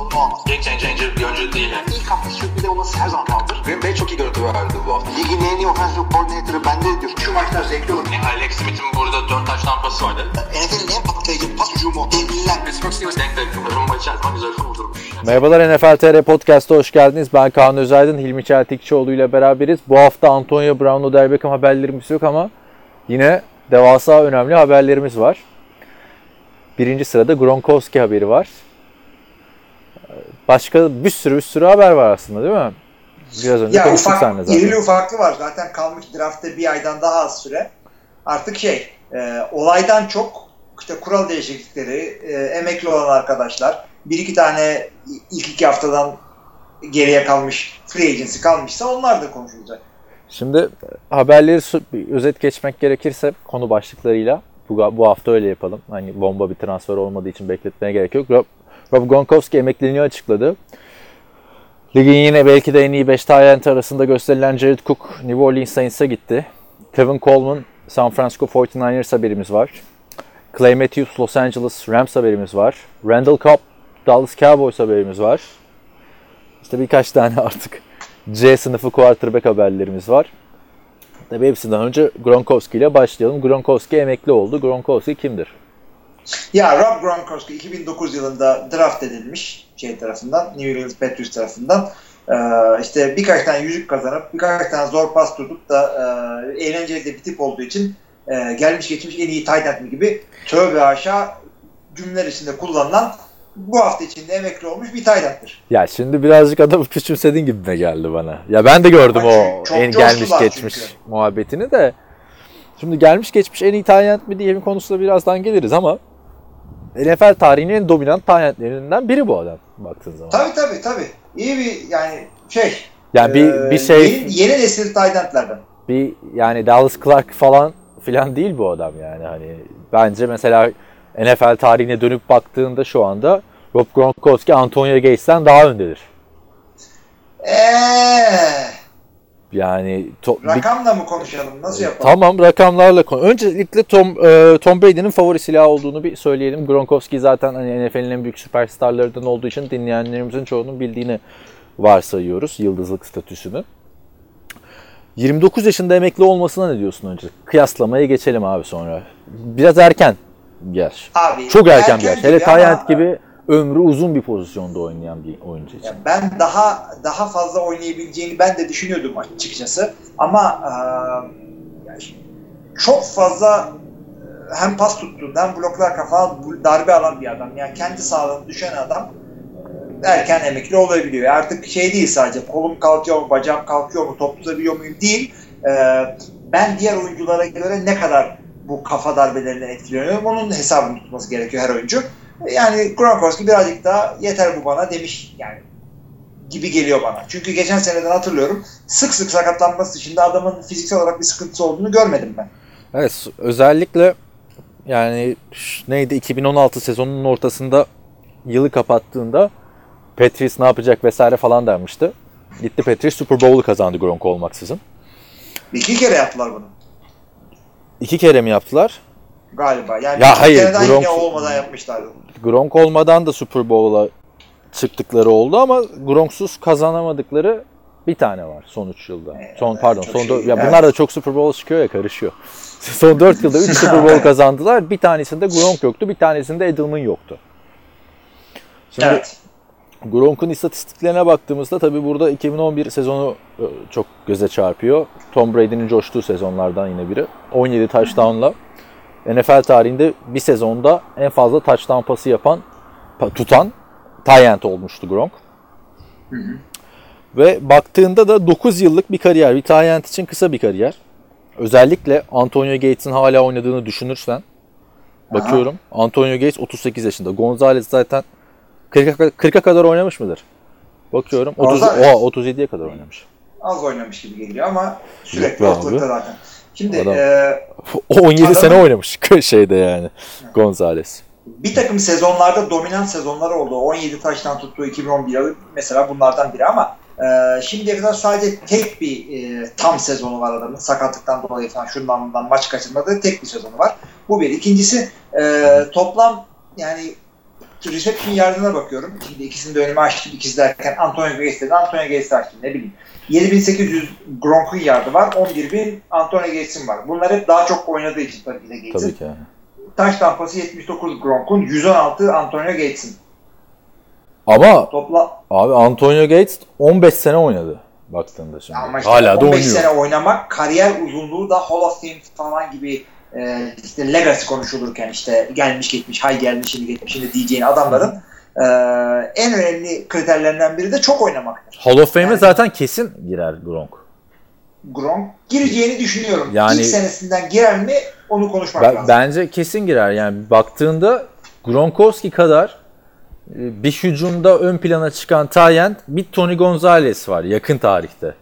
sorunu olmaz. Game changer bir oyuncu değil yani. İlk hafta sürpriz olması her zaman kaldır. Green Bay çok iyi görüntü verdi bu hafta. Ligin en iyi offensive coordinator'ı bende diyor. Şu maçlar zevkli olur. Yani Alex Smith'in burada 4 taş tampası vardı. NFL'in en patlayıcı pas hücumu. Devliler. Pittsburgh Steelers denk denk. Rumba içerisinde güzel kurdurmuş. Merhabalar NFL TR Podcast'a hoş geldiniz. Ben Kaan Özaydın, Hilmi Çeltikçioğlu ile beraberiz. Bu hafta Antonio Brown, Odell Beckham haberlerimiz yok ama yine devasa önemli haberlerimiz var. Birinci sırada Gronkowski haberi var. Başka bir sürü bir sürü haber var aslında değil mi? Biraz önce Ya konuştuk ufak, seninle zaten. irili ufaklı var. Zaten kalmış draftta bir aydan daha az süre. Artık şey, e, olaydan çok işte kural değişiklikleri, e, emekli olan arkadaşlar, bir iki tane ilk iki haftadan geriye kalmış free agency kalmışsa onlar da konuşulacak. Şimdi haberleri özet geçmek gerekirse konu başlıklarıyla bu, bu hafta öyle yapalım. Hani bomba bir transfer olmadığı için bekletmeye gerek yok. Rob, Gronkowski emekliliğini açıkladı. Ligin yine belki de en iyi 5 talent arasında gösterilen Jared Cook New Orleans Saints'e gitti. Tevin Coleman San Francisco 49ers haberimiz var. Clay Matthews Los Angeles Rams haberimiz var. Randall Cobb Dallas Cowboys haberimiz var. İşte birkaç tane artık C sınıfı quarterback haberlerimiz var. Tabii hepsinden önce Gronkowski ile başlayalım. Gronkowski emekli oldu. Gronkowski kimdir? Ya Rob Gronkowski 2009 yılında draft edilmiş şey tarafından, New England Patriots tarafından. Ee, işte birkaç tane yüzük kazanıp birkaç tane zor pas tutup da e, eğlenceli de bir tip olduğu için e, gelmiş geçmiş en iyi tight end mi gibi tövbe aşağı cümleler içinde kullanılan bu hafta içinde emekli olmuş bir tight end'tir. Ya şimdi birazcık adamı küçümsedin gibi geldi bana. Ya ben de gördüm o en gelmiş geçmiş çünkü. muhabbetini de. Şimdi gelmiş geçmiş en iyi talent mi diye bir konusuna birazdan geliriz ama NFL tarihinin en dominant talentlerinden biri bu adam baktığın zaman. Tabii tabii tabii. İyi bir yani şey. Yani bir e, bir şey Yeni, yeni nesil tight end'lerden. bir yani Dallas Clark falan filan değil bu adam yani hani bence mesela NFL tarihine dönüp baktığında şu anda Rob Gronkowski Antonio Gates'ten daha öndedir. Eee Yani to- bir- rakamla mı konuşalım? Nasıl yapalım? tamam rakamlarla konu. Öncelikle Tom e, Tom Brady'nin favori silahı olduğunu bir söyleyelim. Gronkowski zaten hani NFL'in en büyük süperstarlarından olduğu için dinleyenlerimizin çoğunun bildiğini varsayıyoruz yıldızlık statüsünü. 29 yaşında emekli olmasına ne diyorsun önce? Kıyaslamaya geçelim abi sonra. Biraz erken yaş. Abi, Çok erken bir yaş. Hele Tayland gibi ömrü uzun bir pozisyonda oynayan bir oyuncu için. Ben daha daha fazla oynayabileceğini ben de düşünüyordum açıkçası. Ama eee, yani çok fazla e, hem pas tuttuğunda hem bloklar kafa darbe alan bir adam. Yani kendi sağlığını düşen adam e, erken emekli olabiliyor. Artık şey değil sadece kolum kalkıyor mu, bacağım kalkıyor mu, top tutabiliyor muyum değil. Eee, ben diğer oyunculara göre ne kadar bu kafa darbelerinden etkileniyorum onun hesabını tutması gerekiyor her oyuncu. Yani Gronkowski birazcık daha yeter bu bana demiş yani gibi geliyor bana. Çünkü geçen seneden hatırlıyorum sık sık sakatlanması dışında adamın fiziksel olarak bir sıkıntısı olduğunu görmedim ben. Evet özellikle yani neydi 2016 sezonunun ortasında yılı kapattığında Patriots ne yapacak vesaire falan denmişti. Gitti Patriots Super Bowl'u kazandı Gronk olmaksızın. İki kere yaptılar bunu İki kere mi yaptılar? Galiba. Yani Ya hayır, Gronk- olmadan yapmışlardı. Gronk olmadan da Super Bowl'a çıktıkları oldu ama Gronksuz kazanamadıkları bir tane var son 3 yılda. Son pardon son şey, ya evet. bunlar da çok Super Bowl çıkıyor ya karışıyor. son 4 yılda 3 Super Bowl kazandılar. Bir tanesinde Gronk yoktu, bir tanesinde Edelman yoktu. Şimdi Evet. Gronk'un istatistiklerine baktığımızda tabii burada 2011 sezonu e, çok göze çarpıyor. Tom Brady'nin coştuğu sezonlardan yine biri. 17 touchdown'la NFL tarihinde bir sezonda en fazla touchdown pası yapan, pa- tutan Tyent olmuştu Gronk. Ve baktığında da 9 yıllık bir kariyer. Bir Tyent için kısa bir kariyer. Özellikle Antonio Gates'in hala oynadığını düşünürsen bakıyorum. Antonio Gates 38 yaşında. Gonzalez zaten 40'a 40'a kadar oynamış mıdır? Bakıyorum. 30, Gonzalez. oha, 37'ye kadar oynamış. Az oynamış gibi geliyor ama sürekli ortalıkta zaten. Şimdi Adam- e, O 17 Adamın- sene oynamış şeyde yani. Gonzalez. bir takım sezonlarda dominant sezonlar oldu. 17 taştan tuttuğu 2011 yılı mesela bunlardan biri ama Ee, şimdiye kadar sadece tek bir e, tam sezonu var adamın. Sakatlıktan dolayı falan şundan bundan maç kaçırmadığı tek bir sezonu var. Bu bir. İkincisi e, toplam yani reception yardına bakıyorum. Şimdi ikisini de önüme açtım. İkisi derken Antonio Gates dedi. Antonio Gates açtım. Ne bileyim. 7800 Gronk'un yardı var. 11.000 Antonio Gates'in var. Bunlar hep daha çok oynadığı için tabii ki de Gates'in. Tabii ki. yani. Taş tampası 79 Gronk'un. 116 Antonio Gates'in. Ama Topla abi Antonio Gates 15 sene oynadı baktığında şimdi. ama işte Hala da 15 oynuyor. sene oynamak kariyer uzunluğu da Hall of Fame falan gibi e, işte legacy konuşulurken işte gelmiş gitmiş hay gelmiş şimdi gitmiş şimdi diyeceğin adamların e, en önemli kriterlerinden biri de çok oynamaktır. Hall of Fame'e Yani- zaten kesin girer Gronk. Gronk gireceğini düşünüyorum. Yani- İlk senesinden girer mi onu konuşmak Ben- lazım. bence kesin girer. Yani baktığında Gronkowski kadar e, bir hücumda ön plana çıkan Tayent bir Tony Gonzalez var yakın tarihte.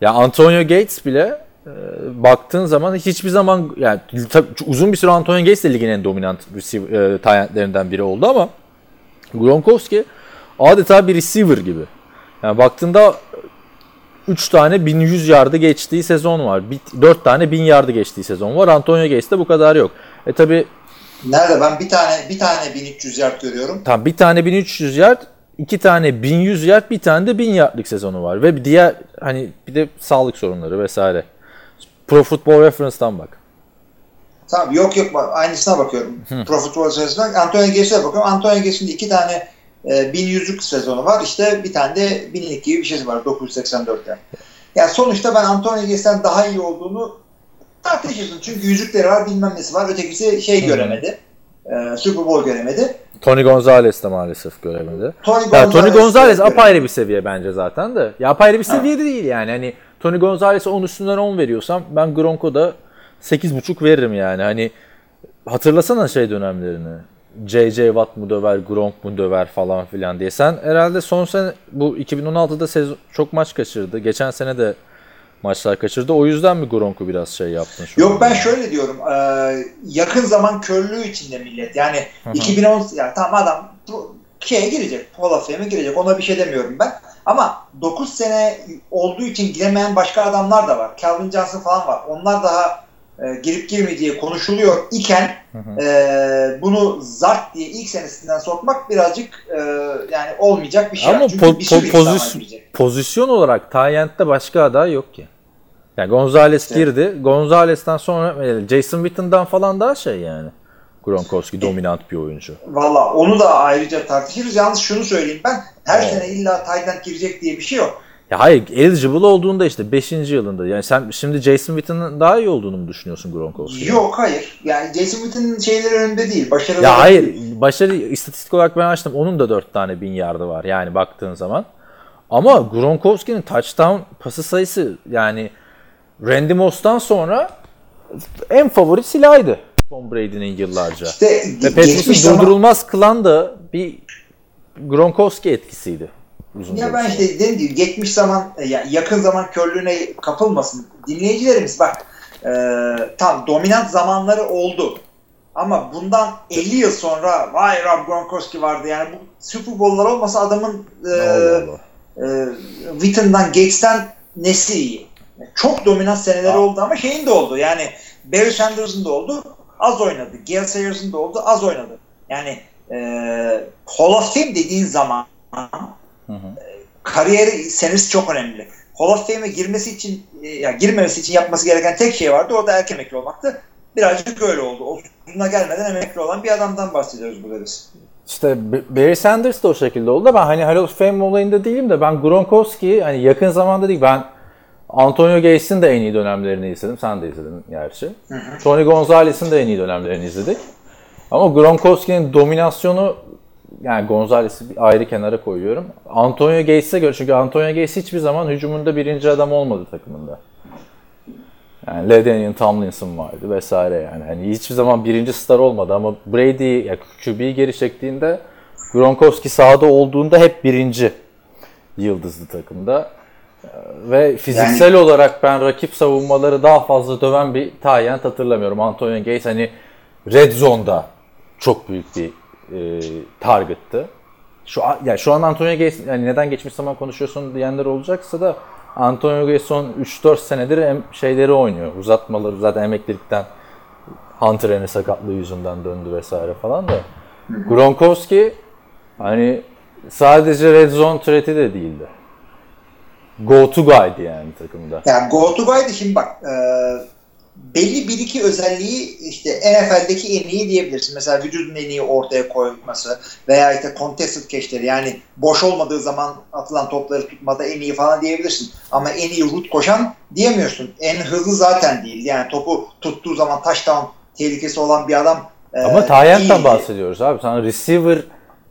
Ya Antonio Gates bile e, baktığın zaman hiçbir zaman yani uzun bir süre Antonio Gates de ligin en dominant receiver, e, Tyentlerinden biri oldu ama Gronkowski adeta bir receiver gibi. Yani baktığında 3 tane 1100 yardı geçtiği sezon var. 4 tane 1000 yardı geçtiği sezon var. Antonio Gates'te bu kadar yok. E tabi Nerede ben bir tane bir tane 1300 yard görüyorum. tam bir tane 1300 yard, iki tane 1100 yard, bir tane de 1000 yardlık sezonu var. Ve diğer hani bir de sağlık sorunları vesaire. Pro Football Reference'dan bak. Tamam yok yok aynısına bakıyorum. Pro Football sezonundan Antonio Gates'e bakıyorum. Antonio Gates'in de iki tane e, 1100'lük sezonu var. İşte bir tane de 1000'lik gibi bir şey var 984'te. Yani sonuçta ben Antonio Gates'ten daha iyi olduğunu tartışırsın. Çünkü yüzükleri var bilmem nesi var. Ötekisi şey göremedi. E, Super Bowl göremedi. Tony Gonzalez de maalesef göremedi. Tony Ya Gonzalez, Tony Gonzalez apayrı bir seviye bence zaten de. Ya apayrı bir seviye de değil yani. Hani Tony Gonzalez'e 10 üstünden 10 veriyorsam ben Gronk'o da 8.5 veririm yani. Hani hatırlasana şey dönemlerini. J.J. Watt mu döver, Gronk mu döver falan filan diye. Sen herhalde son sene bu 2016'da sezon, çok maç kaçırdı. Geçen sene de maçlar kaçırdı. O yüzden mi Gronk'u biraz şey yaptın? Şu Yok ben şöyle diyorum. e, yakın zaman körlüğü içinde millet. Yani hı. 2010 yani tamam adam şeye girecek. Hall of Fame'e girecek. Ona bir şey demiyorum ben. Ama 9 sene olduğu için giremeyen başka adamlar da var. Calvin Johnson falan var. Onlar daha e, girip girmeyeceği konuşuluyor iken e, bunu zart diye ilk senesinden sokmak birazcık e, yani olmayacak bir şey. Ama Çünkü po- bir po- pozisyon, pozisyon olarak Tyent'te başka aday yok ki. Yani Gonzalez İşte. girdi. Gonzalez'ten sonra e, Jason Witten'dan falan daha şey yani. Gronkowski dominant bir oyuncu. Valla onu da ayrıca tartışırız. Yalnız şunu söyleyeyim ben. Her Evet. sene illa Tayland girecek diye bir şey yok. Ya hayır eligible olduğunda işte 5. yılında. Yani sen şimdi Jason Witten'ın daha iyi olduğunu mu düşünüyorsun Gronkowski'nin? Yok hayır. Yani Jason Witten'in şeyleri önünde değil. Başarılı Ya hayır başarı istatistik olarak ben açtım. Onun da 4 tane 1000 yardı var yani baktığın zaman. Ama Gronkowski'nin touchdown pası sayısı yani Randy Moss'tan sonra en favori silahıydı Tom Brady'nin yıllarca. İşte Ve geçmiş Patriots'ı zaman durdurulmaz kılan da bir Gronkowski etkisiydi. Uzun ya ben işte dediğim gibi geçmiş zaman yani yakın zaman körlüğüne kapılmasın. Dinleyicilerimiz bak e, tam dominant zamanları oldu. Ama bundan 50 yıl sonra vay Rob Gronkowski vardı. Yani bu Super Bowl'lar olmasa adamın e, e, Witten'dan, Gates'ten nesi iyi. Çok dominant seneleri Aa. oldu ama şeyin de oldu. Yani Barry Sanders'ın da oldu. Az oynadı. Gale Sayers'ın da oldu. Az oynadı. Yani e, Hall of Fame dediğin zaman kariyeri senesi çok önemli. Hall of Fame'e girmesi için e, ya girmemesi için yapması gereken tek şey vardı. O da erken emekli olmaktı. Birazcık öyle oldu. Uzuna gelmeden emekli olan bir adamdan bahsediyoruz burada biz. İşte Barry Sanders da o şekilde oldu. Ben hani Hall of Fame olayında değilim de ben Gronkowski hani yakın zamanda değil ben Antonio Gates'in de en iyi dönemlerini izledim. Sen de izledin gerçi. Tony Gonzalez'in de en iyi dönemlerini izledik. Ama Gronkowski'nin dominasyonu yani Gonzalez'i bir ayrı kenara koyuyorum. Antonio Gates'e göre çünkü Antonio Gates hiçbir zaman hücumunda birinci adam olmadı takımında. Yani LaDainian Tomlinson vardı vesaire yani. Hani hiçbir zaman birinci star olmadı ama Brady ya QB'yi geri çektiğinde Gronkowski sahada olduğunda hep birinci yıldızlı takımda. Ve fiziksel olarak ben rakip savunmaları daha fazla döven bir Tyent hatırlamıyorum. Antonio Gates hani Red Zone'da çok büyük bir e, target'tı. şu an, ya şu an Antonio Gates yani neden geçmiş zaman konuşuyorsun diyenler olacaksa da Antonio Gates son 3-4 senedir em- şeyleri oynuyor. Uzatmaları zaten emeklilikten Hunter'ın sakatlığı yüzünden döndü vesaire falan da. Gronkowski hani sadece red zone threat'i de değildi. Go to guy'di yani takımda. Yani go to guy'dı şimdi bak e, belli bir iki özelliği işte NFL'deki en iyi diyebilirsin. Mesela vücudun en iyi ortaya koyması veya işte contested catch'leri yani boş olmadığı zaman atılan topları tutmada en iyi falan diyebilirsin. Ama en iyi root koşan diyemiyorsun. En hızlı zaten değil. Yani topu tuttuğu zaman touchdown tehlikesi olan bir adam e, Ama Tayyent'ten iyiydi. bahsediyoruz abi. Sen receiver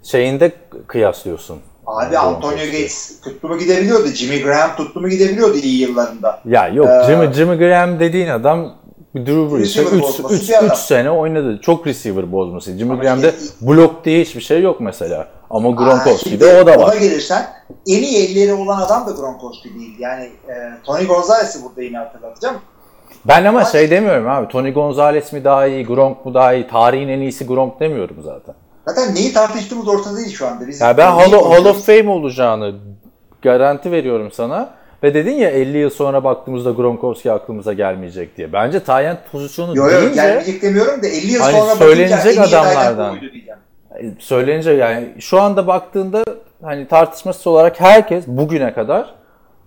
şeyinde kıyaslıyorsun. Abi Antonio Gates tuttu mu gidebiliyordu. Jimmy Graham tuttu mu gidebiliyordu iyi yıllarında. Ya yok Ee, Jimmy, Jimmy Graham dediğin adam Drew Brees'e Receiver 3 bozması bir adam. sene oynadı. Çok receiver bozması. Jimmy Ama Graham'de işte- blok diye hiçbir şey yok mesela. Ama Gronkowski'de o da var. Ona gelirsen en iyi elleri olan adam da Gronkowski değil. Yani e, Tony Gonzalez'i burada yine hatırlatacağım. Ben ama şey demiyorum abi. Tony Gonzalez mi daha iyi, Gronk mu daha iyi? Tarihin en iyisi Gronk demiyorum zaten. Zaten neyi tartıştığımız ortada değil şu anda. Biz Ya ben Hall, Hall of Fame olacağını garanti veriyorum sana. Ve dedin ya 50 yıl sonra baktığımızda Gronkowski aklımıza gelmeyecek diye. Bence Tayyent pozisyonu Yo yo deyince gelmeyecek demiyorum da 50 yıl Hani sonra söylenecek adamlardan. söylenince yani şu anda baktığında hani tartışmasız olarak herkes bugüne kadar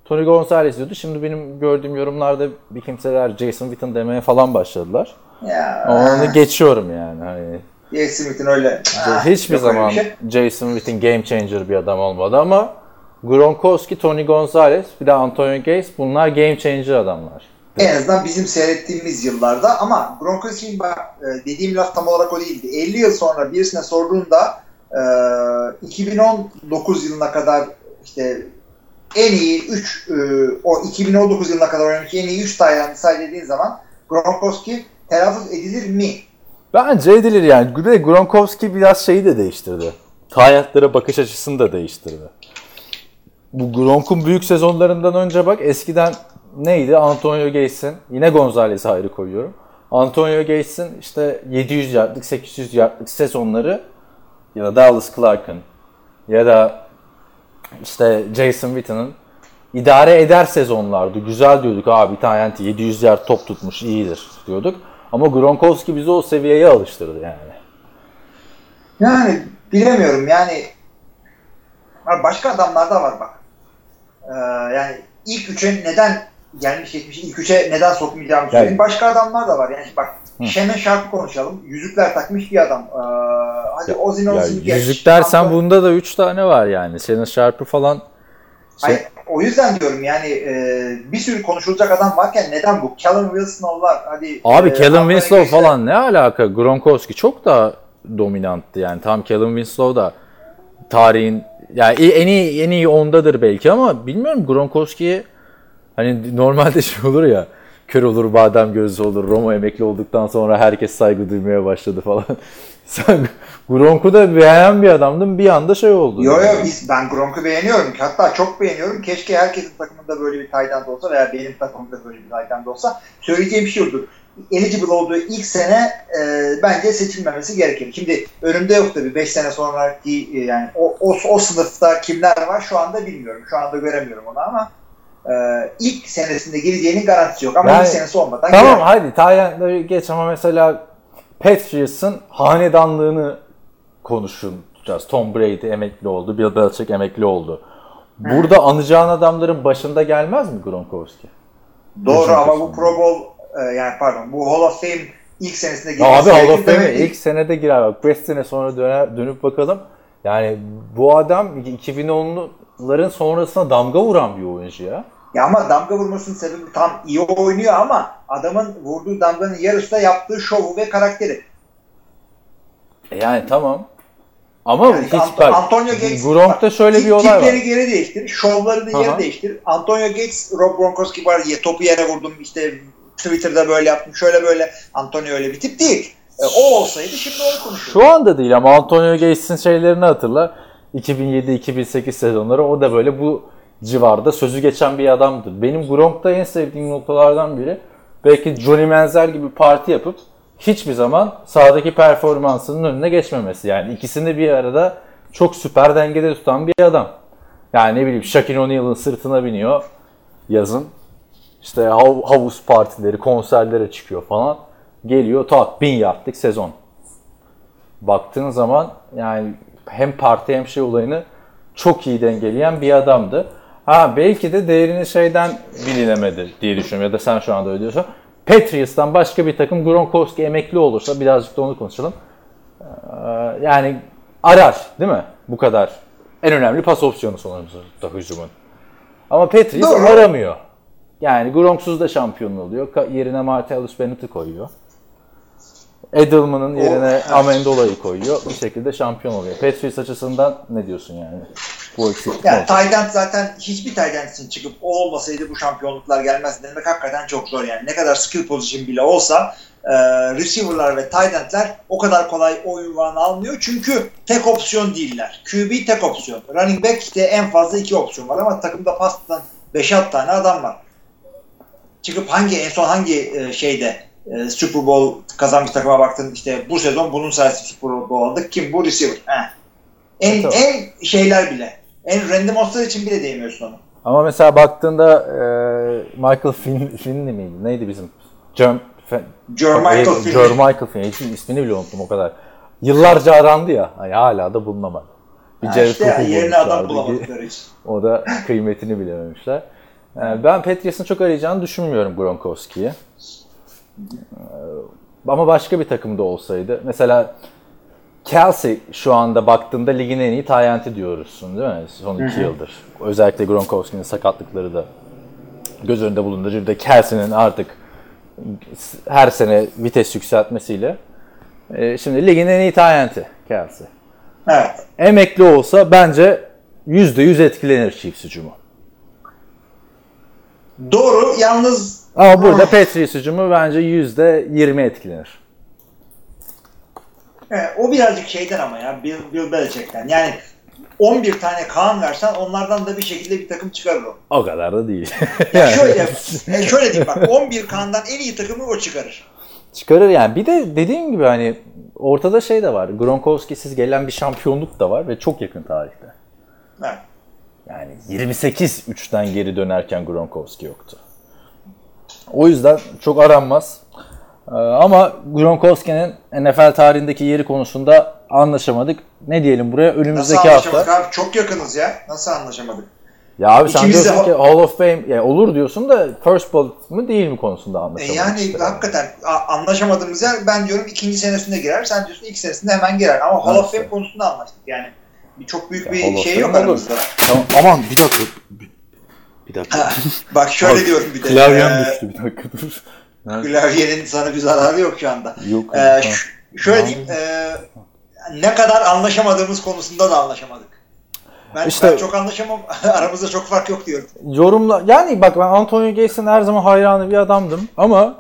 Tony Gonzalez diyordu. Şimdi benim gördüğüm yorumlarda bir kimseler Jason Witten demeye falan başladılar. Ya, onu geçiyorum yani. Hani J. Smith'in öyle. ah, hiçbir zaman şey. Jason Witten game changer bir adam olmadı ama Gronkowski, Tony Gonzalez, bir de Antonio Gates bunlar game changer adamlar. En azından bizim seyrettiğimiz yıllarda ama Gronkowski'nin e, dediğim laf tam olarak o değildi. 50 yıl sonra birisine sorduğunda e, 2019 yılına kadar işte en iyi 3 o 2019 yılına kadar oynamış en iyi 3 Tayland'ı say dediğin zaman Gronkowski telaffuz edilir mi? Bence edilir yani. Bir Gronkowski biraz şeyi de değiştirdi. Hayatlara bakış açısını da değiştirdi. Bu Gronk'un büyük sezonlarından önce bak eskiden neydi? Antonio Gates'in yine Gonzalez'i ayrı koyuyorum. Antonio Gates'in işte 700 yardlık 800 yardlık sezonları ya da Dallas Clark'ın ya da işte Jason Witten'ın idare eder sezonlardı. Güzel diyorduk abi bir tane 700 yard top tutmuş iyidir diyorduk. Ama Gronkowski bizi o seviyeye alıştırdı yani. Yani bilemiyorum yani başka adamlar da var bak. Ee, yani ilk üçe neden gelmiş geçmiş ilk üçe neden sokmayacağımı söyleyeyim. Yani- Başka adamlar da var. Yani bak Hı. Şemen Sharp'ı konuşalım. Yüzükler takmış bir adam. Ee, hadi Ozzy Ya, Osbourne geç. yüzük dersen Anton- bunda da 3 tane var yani. Senin Sharp'ı falan şey, Hayır, o yüzden diyorum yani e, bir sürü konuşulacak adam varken neden bu? Callum Wilson'lar hadi. Abi e, Callum Winslow Gates- falan ne alaka? Gronkowski çok daha dominanttı yani. Tam Callum Winslow da tarihin yani en iyi en iyi ondadır belki ama bilmiyorum Gronkowski'ye hani normalde şey olur ya kör olur badem gözlü olur Roma emekli olduktan sonra herkes saygı duymaya başladı falan. Sen Gronk'u da beğenen bir adamdın bir anda şey oldu. Yo yo biz, ben Gronk'u beğeniyorum. Hatta çok beğeniyorum. Keşke herkesin takımında böyle bir tight olsa veya benim takımımda böyle bir tight olsa. Söyleyeceğim bir şey olur. Eligible olduğu ilk sene e, bence seçilmemesi gerekir. Şimdi önümde yok tabii 5 sene sonraki e, yani o, o, o sınıfta kimler var şu anda bilmiyorum. Şu anda göremiyorum onu ama e, ilk senesinde gireceğinin garantisi yok. Ama Yani- ilk senesi olmadan Tamam girer. hadi Tayland'ları geç ama mesela Patriots'ın hanedanlığını konuşacağız. Tom Brady emekli oldu, Bill Belichick emekli oldu. Burada anacağın adamların başında gelmez mi Gronkowski? Doğru Hücum ama bu. Pro Bowl e, yani pardon bu Hall of Fame ilk senesinde girmesi abi Hall of Fame'e ilk senede girer bak. 5 sene sonra döner, dönüp bakalım. Yani bu adam 2010'ların sonrasına damga vuran bir oyuncu ya. Ya ama damga vurmasının sebebi tam iyi oynuyor ama adamın vurduğu damganın yarısı da yaptığı şovu ve karakteri. E Yani tamam. Ama Yani hiç Ant- bak. Antonio Gates Gronk'ta bak, şöyle bir olay var. Tipleri geri değiştir, şovlarını Aha. geri değiştir. Antonio Gates, Rob Gronkowski var ya topu yere vurdum işte Twitter'da böyle yaptım şöyle böyle. Antonio öyle bir tip değil. E, o olsaydı şimdi onu konuşuruz. Şu anda değil ama Antonio Gates'in şeylerini hatırla. 2007-2008 sezonları o da böyle bu civarda sözü geçen bir adamdır. Benim Gronk'ta en sevdiğim noktalardan biri belki Johnny Manziel gibi parti yapıp hiçbir zaman sahadaki performansının önüne geçmemesi. Yani ikisini bir arada çok süper dengede tutan bir adam. Yani ne bileyim Shaquille O'Neal'ın sırtına biniyor yazın. İşte hav- havuz partileri, konserlere çıkıyor falan. Geliyor tak bin yardlık sezon. Baktığın zaman yani hem parti hem şey olayını çok iyi dengeleyen bir adamdı. Ha belki de değerini şeyden bilinemedi diye düşünüyorum ya da sen şu anda öyle diyorsun. Patriots'tan başka bir takım Gronkowski emekli olursa birazcık da onu konuşalım. Ee, yani arar değil mi? Bu kadar. En önemli pas opsiyonu sonuçta hücumun. Ama Patriots Doğru. aramıyor. Yani Gronksuz da şampiyon oluyor. Ka- Yerine Martellus Bennett'i koyuyor. Edelman'ın yerine evet. Amendola'yı koyuyor. Bir şekilde şampiyon oluyor. Patriots açısından ne diyorsun yani? Bu eksiklik Yani? Tayland zaten hiçbir Tayland için çıkıp o olmasaydı bu şampiyonluklar gelmez demek hakikaten çok zor yani. Ne kadar skill position bile olsa e, receiver'lar ve Tayland'ler o kadar kolay o ünvanı almıyor. Çünkü tek opsiyon değiller. QB tek opsiyon. Running back de en fazla iki opsiyon var ama takımda pas tutan 5-6 tane adam var. Çıkıp hangi en son hangi e, şeyde e, Super Bowl kazanmış takıma baktın işte bu sezon bunun sayesinde Super Bowl aldık. Kim bu receiver? Heh. En, Tabii. en şeyler bile. En random Moss'lar için bile değmiyorsun onu. Ama mesela baktığında e, Michael Fin, Finley miydi? Neydi bizim? Fe- Jermichael Finley. Jermichael Finley. Hiç ismini bile unuttum o kadar. Yıllarca arandı ya. Hani hala da bulunamadı. Bir Ha Jared işte yerine adam bulamadıkları için. O da kıymetini bilememişler. Yani ben Patriots'ın çok arayacağını düşünmüyorum Gronkowski'yi. Ee, Ama başka bir takımda olsaydı. Mesela Kelsey şu anda baktığında ligin en iyi tayyenti diyoruzsun değil mi? Son iki yıldır. Özellikle Gronkowski'nin sakatlıkları da göz önünde bulundurucu. Bir de Kelsey'nin artık her sene vites yükseltmesiyle. Ee, Şimdi ligin en iyi tayyenti Kelsey. Evet. Emekli olsa bence %100 etkilenir Chiefs hücumu. Doğru. Yalnız Ama burada Patriots hücumu bence %20 etkilenir. Evet, o birazcık şeyden ama ya Bill, Bill Belichick'ten. Yani 11 tane Kaan versen onlardan da bir şekilde bir takım çıkarır o. O kadar da değil. Ya şöyle, e, şöyle diyeyim bak 11 Kaan'dan en iyi takımı o çıkarır. Çıkarır yani. Bir de dediğim gibi hani ortada şey de var. Gronkowski'siz gelen bir şampiyonluk da var ve çok yakın tarihte. Evet. Yani 28-3'ten geri dönerken Gronkowski yoktu. O yüzden çok aranmaz. Ee, Ama Gronkowski'nin NFL tarihindeki yeri konusunda anlaşamadık. Ne diyelim buraya Nasıl önümüzdeki hafta. anlaşamadık abi? Çok yakınız ya. Nasıl anlaşamadık? Ya abi sen İkimiz de diyorsun ha- ki Hall of Fame ya olur diyorsun da first ballot mu değil mi konusunda E anlaşamadık. yani işte. hakikaten anlaşamadığımız yer ben diyorum ikinci senesinde girer. Sen diyorsun ilk senesinde hemen girer. Ama Hall of. Fame konusunda anlaştık yani. Bir çok büyük Ya bir Hall şey yok olur. aramızda. Tamam, aman bir dakika. Bir dakika. Ha, Bak şöyle diyorum bir de. Klavyem Ee, düştü bir dakika dur. Ha, Klavyenin sana bir zararı yok şu anda. Yok. Ee, ş- şöyle diyeyim. e, ne kadar anlaşamadığımız konusunda da anlaşamadık. Ben, İşte- ben çok anlaşamam. Aramızda çok fark yok diyorum. Yorumla yani bak ben Antonio Gates'in her zaman hayranı bir adamdım ama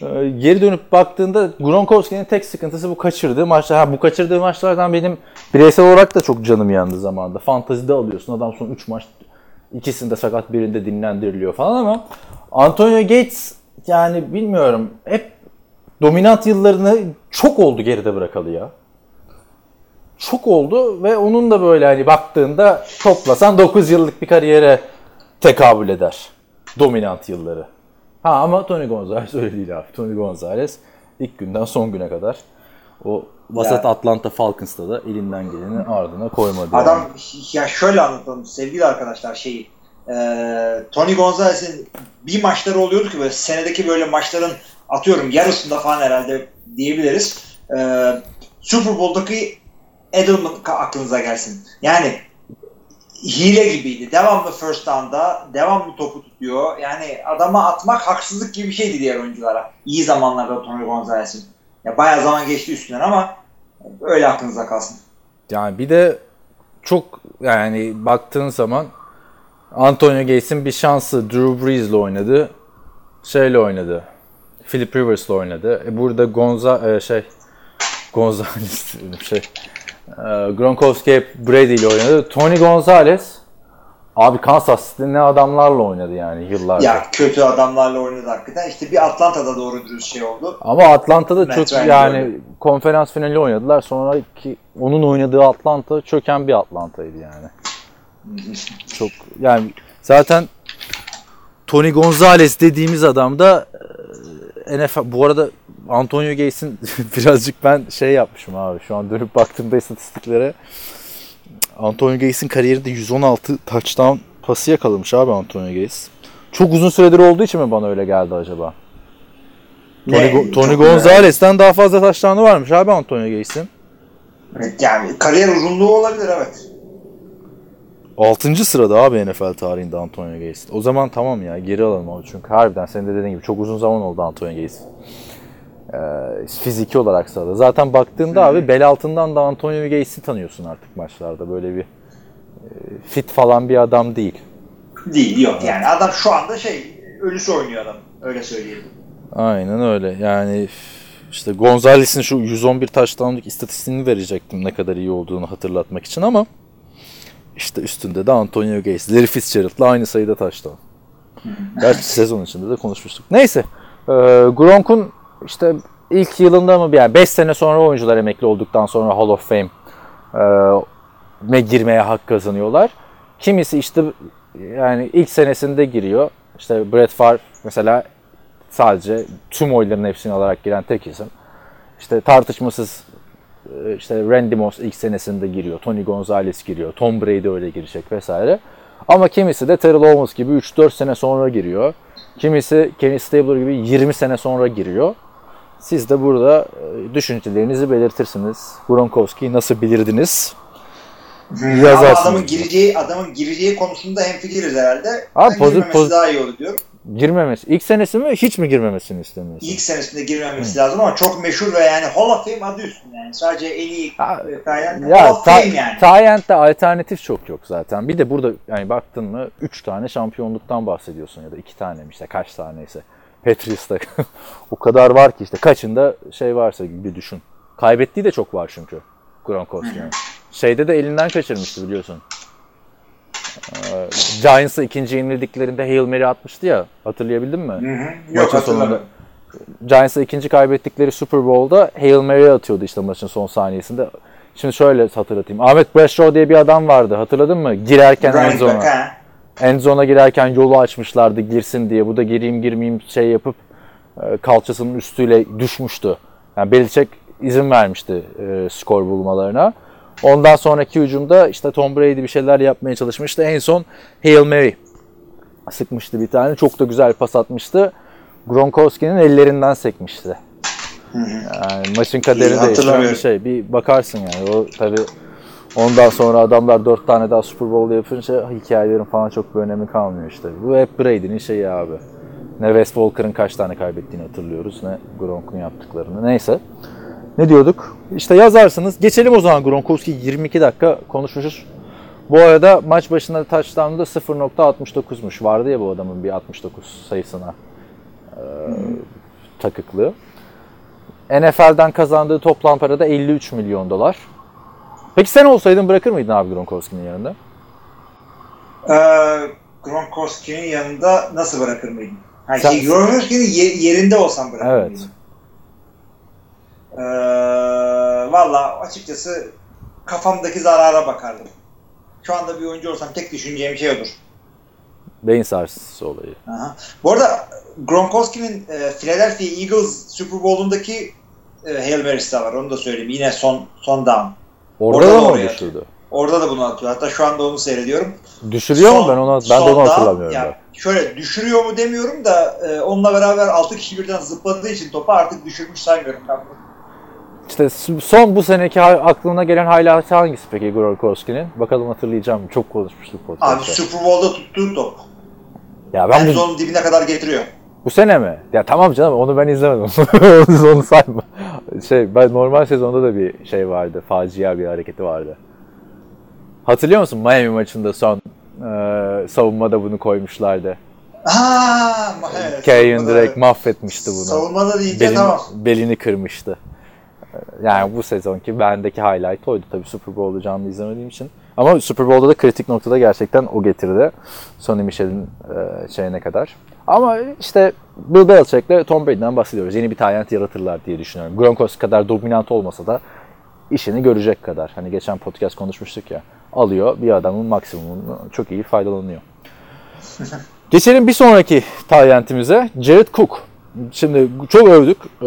e, geri dönüp baktığında Gronkowski'nin tek sıkıntısı bu kaçırdığı maçlar. Ha bu kaçırdığı maçlardan benim bireysel olarak da çok canım yandı zamanında. Fantazide alıyorsun adam son 3 maç ikisinde sakat birinde dinlendiriliyor falan ama Antonio Gates yani bilmiyorum hep dominant yıllarını çok oldu geride bırakalı ya. Çok oldu ve onun da böyle hani baktığında toplasan 9 yıllık bir kariyere tekabül eder. Dominant yılları. Ha ama Tony Gonzalez öyle değil abi. Tony Gonzalez ilk günden son güne kadar o vasat Ya. Atlanta Falcons'ta da elinden geleni ardına koymadı. yani. Adam ya şöyle anlatalım sevgili arkadaşlar şeyi. E, Tony Gonzalez'in bir maçları oluyordu ki böyle senedeki böyle maçların atıyorum yarısında falan herhalde diyebiliriz. E, Super Bowl'daki Edelman aklınıza gelsin. Yani hile gibiydi. Devamlı first down'da, devamlı topu tutuyor. Yani adama atmak haksızlık gibi bir şeydi diğer oyunculara. İyi zamanlarda Tony Gonzalez'in. Ya bayağı zaman geçti üstünden ama öyle aklınıza kalsın. Yani bir de çok yani baktığın zaman Antonio Gates'in bir şansı Drew Brees'le oynadı. Şeyle oynadı. Philip Rivers'la oynadı. E burada Gonza e, şey Gonzalez şey e, Gronkowski hep Brady ile oynadı. Tony Gonzalez Abi Kansas City ne adamlarla oynadı yani yıllarca. Ya kötü adamlarla oynadı hakikaten. İşte bir Atlanta'da doğru dürüst şey oldu. Ama Atlanta'da Matt çok yani oynadı. konferans finali oynadılar. Sonraki onun oynadığı Atlanta çöken bir Atlanta'ydı yani. Çok yani zaten Tony Gonzalez dediğimiz adam da e, NFL bu arada Antonio Gates'in birazcık ben şey yapmışım abi. Şu an dönüp baktığımda istatistiklere Antonio Gates'in kariyerinde 116 touchdown pası yakalamış abi Antonio Gates. Çok uzun süredir olduğu için mi bana öyle geldi acaba? Tony, Ne? Go- Tony Çok Gonzalez'ten daha fazla touchdown'u varmış abi Antonio Gates'in. Yani kariyer uzunluğu olabilir evet. 6. sırada abi NFL tarihinde Antonio Gates. O zaman tamam ya geri alalım onu çünkü harbiden senin de dediğin gibi çok uzun zaman oldu Antonio Gates. Ee, fiziki olarak sahada. Zaten baktığında abi bel altından da Antonio Gates'i tanıyorsun artık maçlarda. Böyle bir e, fit falan bir adam değil. Değil yok yani adam şu anda şey ölüsü oynuyor adam öyle söyleyelim. Aynen öyle. Yani işte Gonzalez'in şu 111 touchdown'lık istatistiğini verecektim ne kadar iyi olduğunu hatırlatmak için ama işte üstünde de Antonio Gates, Larry Fitzgerald'la aynı sayıda touchdown. Gerçi sezon içinde de konuşmuştuk. Neyse. E, Gronk'un işte ilk yılında mı yani 5 sene sonra oyuncular emekli olduktan sonra Hall of Fame e, girmeye hak kazanıyorlar. Kimisi işte yani ilk senesinde giriyor. İşte Brett Favre mesela sadece tüm oyların hepsini alarak giren tek isim. İşte tartışmasız işte Randy Moss ilk senesinde giriyor. Tony Gonzalez giriyor. Tom Brady öyle girecek vesaire. Ama kimisi de Terrell Owens gibi 3-4 sene sonra giriyor. Kimisi Kenny Stabler gibi 20 sene sonra giriyor. Siz de burada e, düşüncelerinizi belirtirsiniz. Gronkowski'yi nasıl bilirdiniz? Ama Yazarsınız. adamın gireceği adamın gireceği konusunda hemfikiriz herhalde. Abi pozit- pozit- daha iyi olur diyorum. Girmemesi. İlk senesi mi? Hiç mi girmemesini istemiyorsun? İlk senesinde girmemesi lazım ama çok meşhur ve yani Hall of Fame adı üstünde yani. Sadece en iyi e, Tayland Hall of Fame yani. Tyent'te alternatif çok yok zaten. Bir de burada yani baktın mı 3 tane şampiyonluktan bahsediyorsun ya da 2 tane işte kaç taneyse. Patriots'ta o kadar var ki işte kaçında şey varsa bir düşün. Kaybettiği de çok var çünkü Gronkowski'nin. Şeyde de elinden kaçırmıştı biliyorsun. Giants'a ikinci yenildiklerinde Hail Mary atmıştı ya. Hatırlayabildin mi? Hı hı. Yok Maçın sonunda. Giants'a ikinci kaybettikleri Super Bowl'da Hail Mary atıyordu işte maçın son saniyesinde. Şimdi şöyle hatırlatayım. Ahmet Bradshaw diye bir adam vardı. Hatırladın mı? Girerken back, ha. End zone'a girerken yolu açmışlardı girsin diye. Bu da gireyim girmeyeyim şey yapıp e, kalçasının üstüyle düşmüştü. Yani Belichick izin vermişti e, skor bulmalarına. Ondan sonraki hücumda işte Tom Brady bir şeyler yapmaya çalışmıştı. En son Hail Mary sıkmıştı bir tane. Çok da güzel pas atmıştı. Gronkowski'nin ellerinden sekmişti. Yani maçın kaderi İyi, değiştiren bir şey. Bir bakarsın yani. O tabii ondan sonra adamlar dört tane daha Super Bowl yapınca hikayelerin falan çok bir önemi kalmıyor işte. Bu hep Brady'nin şeyi abi. Ne Wes Walker'ın kaç tane kaybettiğini hatırlıyoruz ne Gronk'un yaptıklarını. Neyse. Ne diyorduk? İşte yazarsınız. Geçelim o zaman Gronkowski 22 dakika konuşmuşuz. Bu arada maç başında touchdown'da 0.69'muş. Vardı ya bu adamın bir 69 sayısına e, takıklığı. NFL'den kazandığı toplam para da 53 milyon dolar. Peki sen olsaydın bırakır mıydın abi Gronkowski'nin yanında? Ee, Gronkowski'nin yanında nasıl bırakır mıydın? Ha, Sen- Gronkowski'nin ye- yerinde olsam bırakır Evet. mıydın? Ee, Valla açıkçası kafamdaki zarara bakardım. Şu anda bir oyuncu olsam tek düşüneceğim şey odur. Beyin sarsıntısı olayı. Aha. Bu arada Gronkowski'nin e, Philadelphia Eagles Super Bowl'undaki e, Hail Mary'si de var. Onu da söyleyeyim. Yine son son down. Orada, Orada da mı düşürdü? Orada da bunu atıyor. Hatta şu anda onu seyrediyorum. Düşürüyor mu Son- ben onu ben de onu hatırlamıyorum. ya bak. şöyle düşürüyor mu demiyorum da e, onunla beraber 6 kişi birden zıpladığı için topu artık düşürmüş saymıyorum ben bunu. İşte son bu seneki aklına gelen highlight hangisi peki Gronkowski'nin? Bakalım hatırlayacağım. Çok konuşmuştuk Abi podcast'ta. Super Bowl'da tuttuğu top. Ya ben bu, Endzone dibine kadar getiriyor. bu sene mi? Ya tamam canım onu ben izlemedim. onu, sayma. Şey ben normal sezonda da bir şey vardı. Facia bir hareketi vardı. Hatırlıyor musun Miami maçında son e, savunmada bunu koymuşlardı. Aa, evet. Savunmada- direkt mahvetmişti bunu. Savunmada deyince belini, tamam. belini kırmıştı. Yani bu sezonki bendeki highlight oydu. Tabii Super Bowl'u canlı izlemediğim için Ama Super Bowl'da da kritik noktada gerçekten o getirdi. Sonny Michel'in e, şeyine kadar. Ama işte Bill Belichick'le Tom Brady'den bahsediyoruz. Yeni bir tayyent yaratırlar diye düşünüyorum. Gronkowski kadar dominant olmasa da işini görecek kadar. Hani geçen podcast konuşmuştuk ya. Alıyor bir adamın maksimumunu çok iyi faydalanıyor. Geçelim bir sonraki tayyentimize. Jared Cook. Şimdi çok övdük e,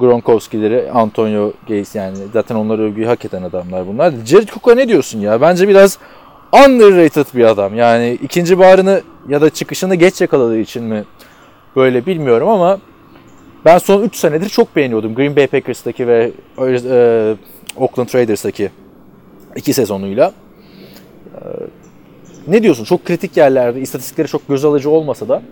Gronkowski'leri, Antonio Gates yani zaten onları övgüyü hak eden adamlar bunlar. Jared Cook'a ne diyorsun ya? Bence biraz underrated bir adam. Yani ikinci barını ya da çıkışını geç yakaladığı için mi böyle bilmiyorum ama ben son 3 senedir çok beğeniyordum Green Bay Packers'taki ve e, Oakland Raiders'taki iki sezonuyla. E, ne diyorsun? Çok kritik yerlerde, istatistikleri çok göz alıcı olmasa da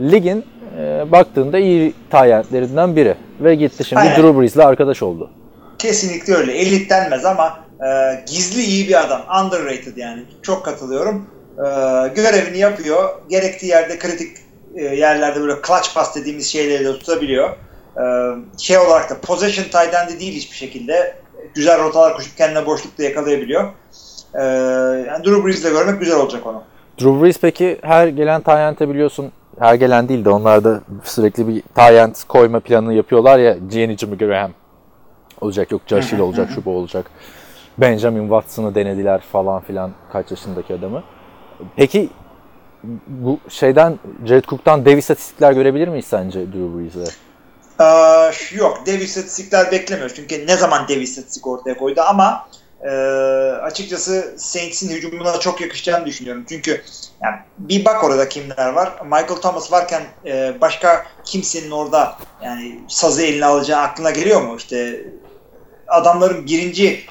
ligin e, baktığında iyi tayyentlerinden biri. Ve gitti şimdi Aynen. Drew Brees'le arkadaş oldu. Kesinlikle öyle. Elit denmez ama e, gizli iyi bir adam. Underrated yani. Çok katılıyorum. E, görevini yapıyor. Gerektiği yerde kritik e, yerlerde böyle clutch pass dediğimiz şeyleri de tutabiliyor. E, şey olarak da possession tight end'i değil hiçbir şekilde. Güzel rotalar koşup kendine boşlukta yakalayabiliyor. E, yani Drew Brees'le görmek güzel olacak onu. Drew Brees peki her gelen tayyente biliyorsun her gelen değil de onlar da sürekli bir tayyent koyma planını yapıyorlar ya Gianni Jimmy Graham olacak yok Josh Hill olacak şu bu olacak. Benjamin Watson'ı denediler falan filan kaç yaşındaki adamı. Peki bu şeyden Jared Cook'tan dev istatistikler görebilir miyiz sence Drew Brees'e? Ee, yok dev istatistikler beklemiyoruz. Çünkü ne zaman dev istatistik ortaya koydu ama e, açıkçası Saints'in hücumuna çok yakışacağını düşünüyorum. Çünkü yani bir bak orada kimler var. Michael Thomas varken e, başka kimsenin orada yani sazı eline alacağı aklına geliyor mu? İşte adamların birinci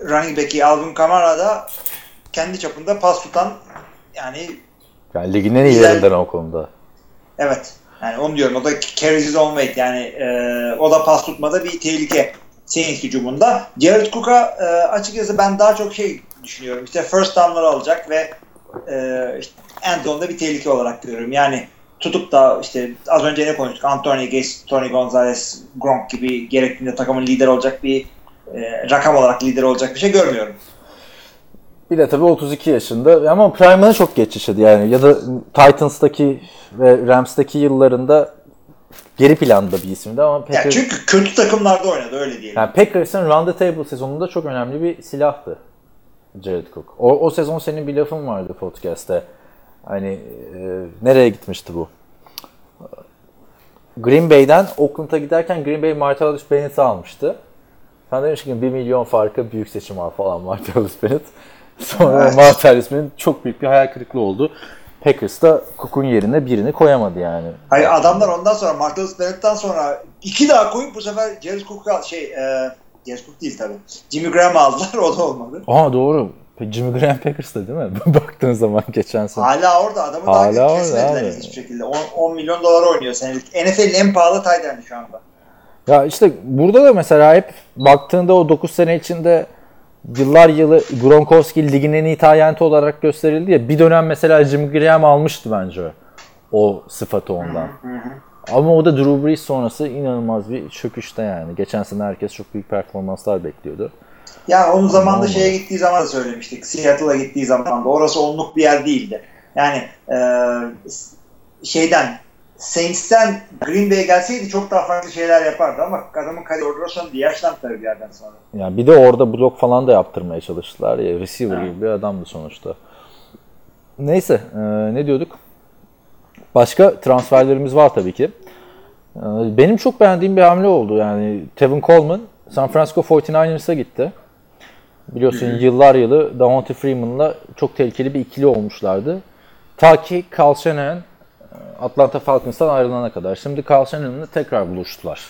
running back'i Alvin Kamara da kendi çapında pas tutan yani Yani ligin en iyilerinden o konuda. Evet. Yani onu diyorum. O da carries on weight. Yani e, o da pas tutmada bir tehlike Saints hücumunda. Jared Cook'a e, açıkçası ben daha çok şey düşünüyorum. İşte first down'ları alacak ve e, işte end zone'da bir tehlike olarak görüyorum. Yani tutup da işte az önce ne konuştuk? Anthony Gates, Tony Gonzalez, Gronk gibi gerektiğinde takımın lider olacak bir e, rakam olarak lider olacak bir şey görmüyorum. Bir de tabii 32 yaşında ama prime'ını çok geç yaşadı yani. Ya da Titans'taki ve Rams'taki yıllarında geri planda bir isimdi ama Yani Packers, çünkü kötü takımlarda oynadı öyle diyelim. yani Packers'ın Run the Table sezonunda çok önemli bir silahtı Jared Cook. O, o sezon senin bir lafın vardı podcast'te. Hani e, nereye gitmişti bu? Green Bay'den Oakland'a giderken Green Bay Martellus Bennett'i almıştı. Sen demiş ki 1 milyon farkı büyük seçim var falan Martellus Bennett. Sonra Evet. Martellus Bennett çok büyük bir hayal kırıklığı oldu. Packers da Cook'un yerine birini koyamadı yani. Hayır adamlar ondan sonra Martellus Bennett'ten sonra iki daha koyup bu sefer Jared Cook'u al şey e, Jared Cook değil tabii. Jimmy Graham'ı aldılar o da olmadı. Aa doğru. Jimmy Graham Packers'ta değil mi? Baktığın zaman geçen sene. Hala orada adamı Hala daha orada kesmediler abi. hiçbir şekilde. 10, 10 milyon dolar oynuyor senelik. NFL'in en pahalı tight şu anda. Ya işte burada da mesela hep baktığında o 9 sene içinde yıllar yılı Gronkowski ligin en iyi tayyenti olarak gösterildi ya. Bir dönem mesela Jimmy Graham almıştı bence o sıfatı ondan. Ama o da Drew Brees sonrası inanılmaz bir çöküşte yani. Geçen sene herkes çok büyük performanslar bekliyordu. Ya onun zamanında Olmadı. şeye gittiği zaman da söylemiştik. Seattle'a gittiği zaman da. Orası onluk bir yer değildi. Yani e, şeyden Saints'ten Green Bay'e gelseydi çok daha farklı şeyler yapardı ama adamın kariyeri orada sonunda yaşlandı tabii bir yerden sonra. Yani bir de orada blok falan da yaptırmaya çalıştılar ya. Receiver Ha. gibi bir adamdı sonuçta. Neyse e, ne diyorduk? Başka transferlerimiz var tabii ki. E, benim çok beğendiğim bir hamle oldu. Yani Tevin Coleman San Francisco 49ers'a gitti. Biliyorsun yıllar yılı Davante Freeman'la çok tehlikeli bir ikili olmuşlardı. Ta ki Carl Shanahan Atlanta Falcons'tan ayrılana kadar. Şimdi Carl Shanahan'la tekrar buluştular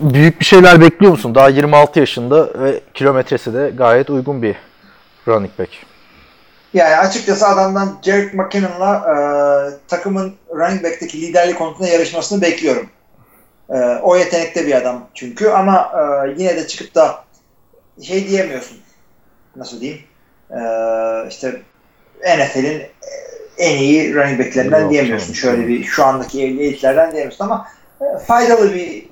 büyük bir şeyler bekliyor musun? Daha 26 yaşında ve kilometresi de gayet uygun bir running back. Yani açıkçası adamdan Jerick McKinnon'la e, takımın running back'teki liderlik konusunda yarışmasını bekliyorum. E, o yetenekte bir adam çünkü ama e, yine de çıkıp da şey diyemiyorsun. Nasıl diyeyim? E, işte NFL'in en iyi running back'lerinden Yok, diyemiyorsun. tabii. Şöyle bir şu andaki elitlerden diyemiyorsun ama e, faydalı bir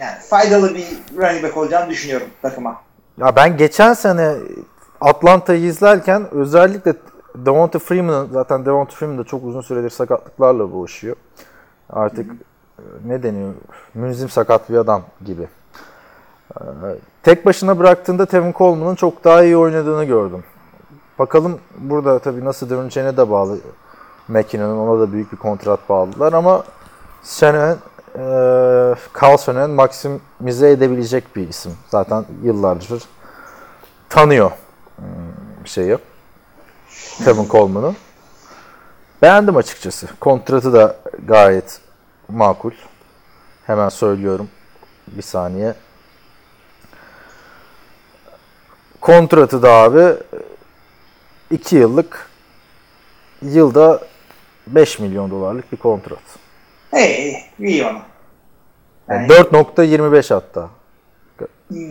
yani faydalı bir running back olacağını düşünüyorum takıma. Ya ben geçen sene Atlanta'yı izlerken özellikle Devonta Freeman'ın zaten Devonta Freeman da çok uzun süredir sakatlıklarla boğuşuyor. Artık e, ne deniyor? Münzim sakat bir adam gibi. Ee, Tek başına bıraktığında Tevin Coleman'ın çok daha iyi oynadığını gördüm. Bakalım burada tabii nasıl döneceğine de bağlı. McKinnon'ın ona da büyük bir kontrat bağladılar ama Senen, e, Carl Senen maksimize edebilecek bir isim. Zaten yıllardır tanıyor hmm, şeyi. Tevin Coleman'ı. Beğendim açıkçası. Kontratı da gayet makul. Hemen söylüyorum. Bir saniye. Kontratı da abi 2 yıllık yılda 5 milyon dolarlık bir kontrat. Hey, iyi ona. Yani Yani 4.25 hatta.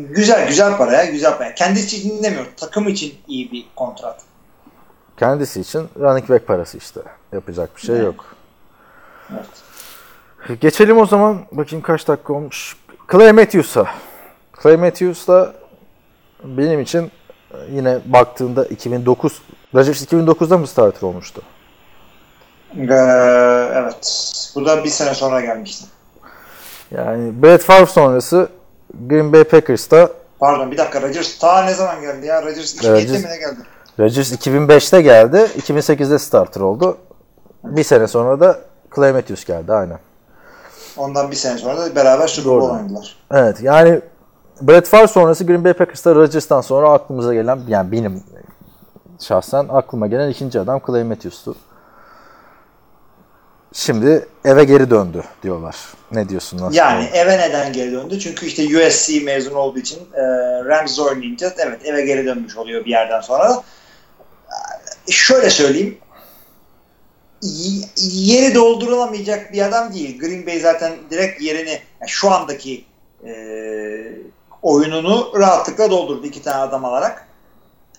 güzel güzel para ya güzel para. Kendisi için dinlemiyor. Takım için iyi bir kontrat. Kendisi için running back parası işte. Yapacak bir şey Evet. yok. Evet. Geçelim o zaman. Bakayım kaç dakika olmuş. Clay Matthews'a. Clay Matthews da benim için yine baktığımda 2009 Rodgers 2009'da mı starter olmuştu? Ee, evet. Bu da bir sene sonra gelmişti. Yani Brett Favre sonrası Green Bay Packers'ta Pardon bir dakika Rodgers ta ne zaman geldi ya? Rodgers 2007'de Rodgers- mi ne geldi? Rodgers 2005'te geldi. 2008'de starter oldu. Bir sene sonra da Clay Matthews geldi aynen. Ondan bir sene sonra da beraber Super Bowl oynadılar. Evet yani Brett Favre sonrası Green Bay Packers'ta Rodgers'tan sonra aklımıza gelen yani benim şahsen aklıma gelen ikinci adam Clay Matthews'tu. Şimdi eve geri döndü diyorlar. Ne diyorsun? Nasıl? Yani eve neden geri döndü? Çünkü işte USC mezun olduğu için e, Rams oynayınca evet eve geri dönmüş oluyor bir yerden sonra. E, Şöyle söyleyeyim. Yeri doldurulamayacak bir adam değil. Green Bay zaten direkt yerini yani şu andaki e, oyununu rahatlıkla doldurdu iki tane adam alarak.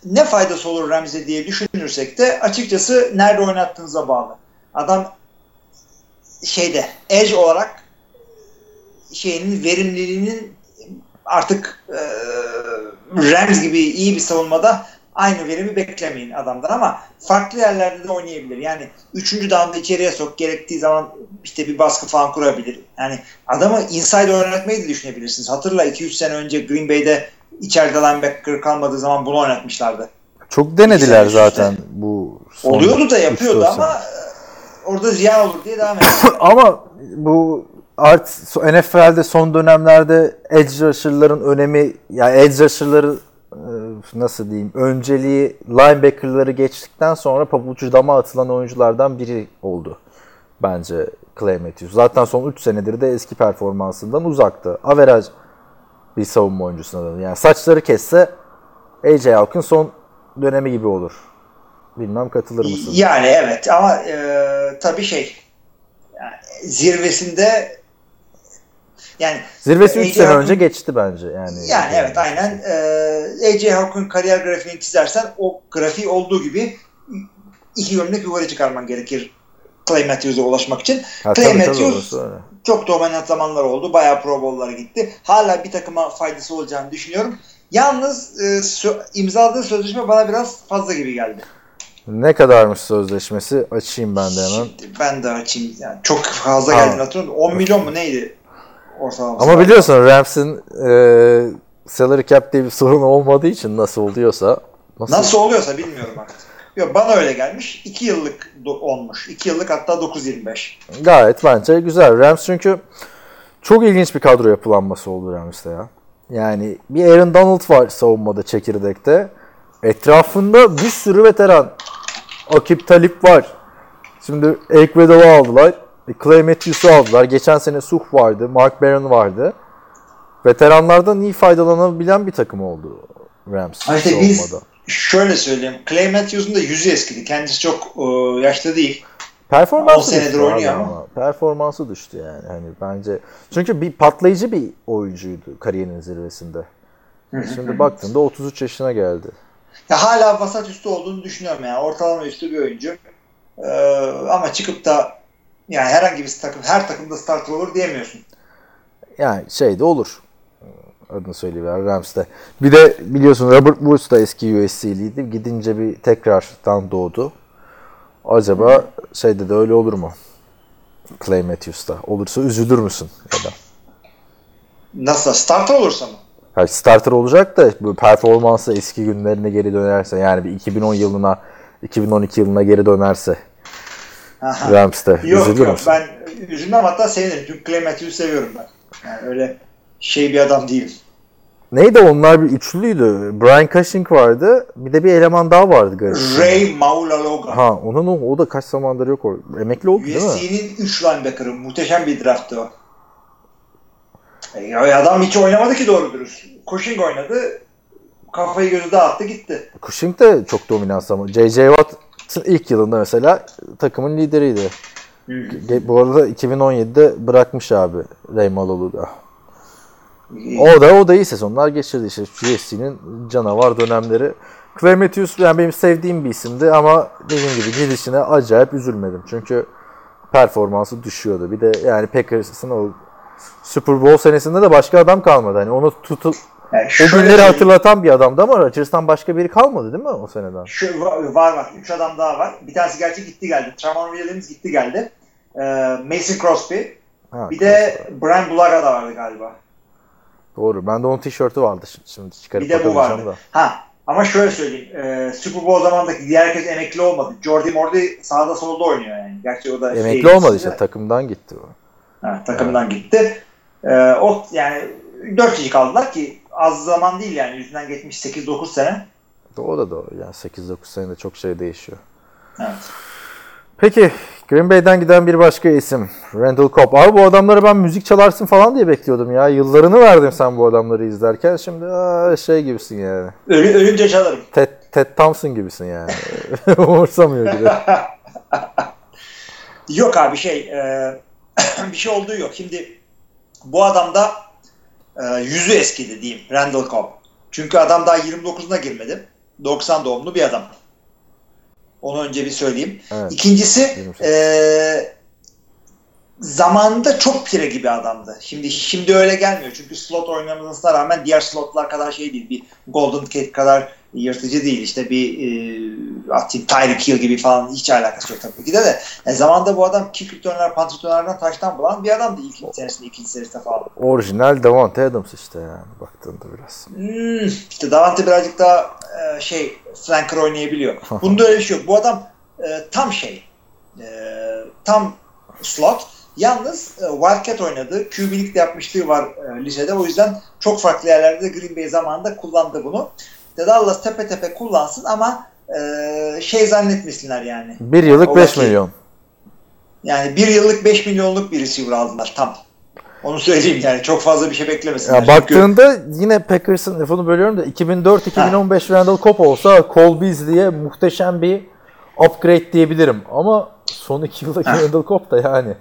Ne faydası olur Rams'e diye düşünürsek de açıkçası nerede oynattığınıza bağlı. Adam şeyde edge olarak şeyinin verimliliğinin artık e, Rams gibi iyi bir savunmada aynı verimi beklemeyin adamdan ama farklı yerlerde de oynayabilir. Yani üçüncü down'da içeriye sok gerektiği zaman işte bir baskı falan kurabilir. Yani adamı inside oynatmayı da düşünebilirsiniz. Hatırla 2-3 sene önce Green Bay'de içeride linebacker kalmadığı zaman bunu oynatmışlardı. Çok denediler üst zaten bu son Oluyordu da yapıyordu ama e, orada ziyan olur diye devam ediyor. Ama bu art NFL'de son dönemlerde edge rusher'ların önemi yani edge rusher'ları e, nasıl diyeyim önceliği linebacker'ları geçtikten sonra pabucu dama atılan oyunculardan biri oldu bence Clay Matthews. Zaten son 3 senedir de eski performansından uzaktı. Average bir savunma oyuncusuna döndü. Yani saçları kesse AJ Hawk'ın son dönemi gibi olur. Bilmem katılır mısın? Yani evet ama e, tabii şey yani zirvesinde yani Zirvesi 3 AJ sene önce geçti bence. Yani, yani evet aynen e, AJ Hawk'un kariyer grafiğini çizersen o grafiği olduğu gibi iki gömlek yukarı çıkarman gerekir Clay Matthews'a ulaşmak için. Ha, Clay tabii, tabii, Matthews öyle. çok dominant zamanlar oldu. Bayağı Pro Bowl'lara gitti. Hala bir takıma faydası olacağını düşünüyorum. Yalnız e, sö- imzaladığı sözleşme bana biraz fazla gibi geldi. Ne kadarmış sözleşmesi? Açayım ben de hemen. Şimdi ben de açayım. Yani çok fazla geldiğini hatırlıyorum. 10 milyon mu neydi ortalaması? Ama biliyorsun Rams'in e, salary cap diye bir sorun olmadığı için nasıl oluyorsa nasıl, Nasıl oluyorsa bilmiyorum artık. Yok bana öyle gelmiş. 2 yıllık olmuş. 2 yıllık hatta 9.25. gayet bence güzel. Rams çünkü çok ilginç bir kadro yapılanması oldu Rams'te ya. Yani bir Aaron Donald var savunmada çekirdekte. Etrafında bir sürü veteran. Akip Talip var. Şimdi Weddle'ı aldılar. E, Clay Matthews'u aldılar. Geçen sene Suh vardı. Mark Barron vardı. Veteranlardan iyi faydalanabilen bir takım oldu Rams işte biz- savunmada. Şöyle söyleyeyim. Clay Matthews'un da yüzü eskidi. Kendisi çok e, yaşlı değil. Performansı senedir düştü oynuyor abi ama. Performansı düştü yani. Hani bence çünkü bir patlayıcı bir oyuncuydu kariyerinin zirvesinde. Şimdi baktığında 33 yaşına geldi. Ya hala vasat üstü olduğunu düşünüyorum yani. Ortalama üstü bir oyuncu. Ee, ama çıkıp da yani herhangi bir takım her takımda starter olur diyemiyorsun. Yani şey de olur. Adını söyleyeyim Rams'te. Bir de biliyorsun Robert Woods da eski USC'liydi. Gidince bir tekrardan doğdu. Acaba şeyde de öyle olur mu? Clay Matthews'ta. Olursa üzülür müsün? Ya da. Nasıl? Starter olursa mı? Yani starter olacak da bu performansı eski günlerine geri dönerse yani bir 2010 yılına 2012 yılına geri dönerse Aha. Rams'te Yok üzülür yok müsün? ben üzülmem hatta sevinirim. Çünkü Clay Matthews'u seviyorum ben. Yani öyle şey bir adam değilim. Neydi onlar bir üçlüydü. Brian Cushing vardı. Bir de bir eleman daha vardı garip. Ray Maulaloga. Ha onun o, o da kaç zamandır yok. o. Emekli oldu değil mi? USC'nin 3 linebacker'ı. Muhteşem bir drafttı o. E, ya adam hiç oynamadı ki doğru dürüst. Cushing oynadı. Kafayı gözü dağıttı gitti. Cushing de çok dominans ama. J.J. Watt'ın ilk yılında mesela takımın lideriydi. Bu arada 2017'de bırakmış abi Ray Malolu'da. O da o da iyi sezonlar geçirdi işte USC'nin canavar dönemleri. Matthews yani benim sevdiğim bir isimdi ama dediğim gibi gidişine acayip üzülmedim. Çünkü performansı düşüyordu. Bir de yani Packers'ın o Super Bowl senesinde de başka adam kalmadı. Hani onu tutup Yani o günleri söyleyeyim. hatırlatan bir adamdı ama Rodgers'tan başka biri kalmadı değil mi o seneden? Şu, var var. Üç adam daha var. Bir tanesi gerçi gitti geldi. Tramon Williams gitti geldi. Ee, Mason Crosby. Ha, Bir de Brian Bulaga da vardı galiba. Doğru. Bende onun tişörtü vardı şimdi, çıkarıp Bir de bu vardı. da. Ha ama şöyle söyleyeyim. E, Super Bowl zamanındaki diğer herkes emekli olmadı. Jordy Mordy sağda solda oynuyor yani. Gerçi o da Emekli şey- olmadı işte takımdan gitti o. Ha, takımdan gitti. E, o yani 4 kişi kaldılar ki az zaman değil yani. Yüzünden geçmiş 8-9 sene. O da doğru. Yani 8-9 senede çok şey değişiyor. Evet. Peki Green Bay'den giden bir başka isim. Randall Cobb. Abi bu adamları ben müzik çalarsın falan diye bekliyordum ya. Yıllarını verdim sen bu adamları izlerken. Şimdi aa, şey gibisin yani. Ölü, ölünce çalarım. Ted, Ted Thompson gibisin yani. Umursamıyor gibi. Yok abi şey e, bir şey olduğu yok. Şimdi bu adam da e, yüzü eskidi diyeyim Randall Cobb. Çünkü adam daha 29'una girmedi. 90 doğumlu bir adam. Onu önce bir söyleyeyim. Evet. İkincisi 28. e, zamanında çok pire gibi adamdı. Şimdi şimdi öyle gelmiyor. Çünkü slot oynamasına rağmen diğer slotlar kadar şey değil. Bir Golden Tate kadar yırtıcı değil. İşte bir e, atayım Tyreek Hill gibi falan hiç alakası yok tabii ki de de. Yani zamanında bu adam kick returner, punt returner'dan taştan bulan bir adamdı ilk senesinde, ikinci senesinde falan. Orijinal Davante Adams işte yani baktığında biraz. Hmm, işte Davante birazcık daha e, şey flanker oynayabiliyor. Bunda öyle bir şey yok. Bu adam e, tam şey e, tam slot. Yalnız e, Wildcat oynadı. QB'lik de yapmışlığı var e, lisede. O yüzden çok farklı yerlerde de Green Bay zamanında kullandı bunu. Dallas tepe tepe kullansın ama e, şey zannetmesinler yani. Bir yıllık O 5 vakit- milyon. Yani bir yıllık 5 milyonluk bir receiver aldılar tam. Onu söyleyeyim yani. Çok fazla bir şey beklemesinler. Ya Çünkü- baktığında yine Packers'ın lafını bölüyorum da 2004-2015 Randall Cobb olsa Cole Beasley'e muhteşem bir upgrade diyebilirim. Ama son iki yıldaki. Randall Cobb da yani.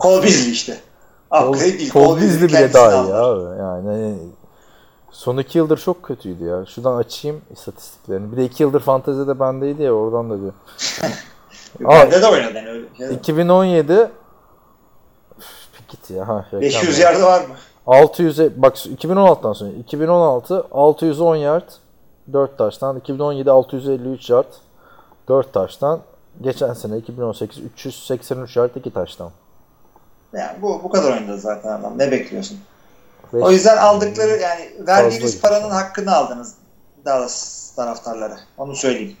Cole Beasley işte. Cole, Upgrade değil. Cole Beasley Beasley bile daha iyi abi. Yani son iki yıldır çok kötüydü ya. Şuradan açayım istatistiklerini. Bir de iki yıldır fantezide bendeydi ya oradan da bir. Bende de oynadı yani öyle. bir şey. 2017 Üf, git ya. Ha, reklam 500 ya. yardı var mı? 600'e bak 2016'dan sonra 2016 610 yard 4 taştan 2017 653 yard 4 taştan geçen sene 2018 383 yard 2 taştan. Yani bu bu kadar oynadı zaten adam. Ne bekliyorsun? Beş- O yüzden aldıkları yani verdiğiniz paranın hakkını aldınız Dallas taraftarları. Onu söyleyeyim.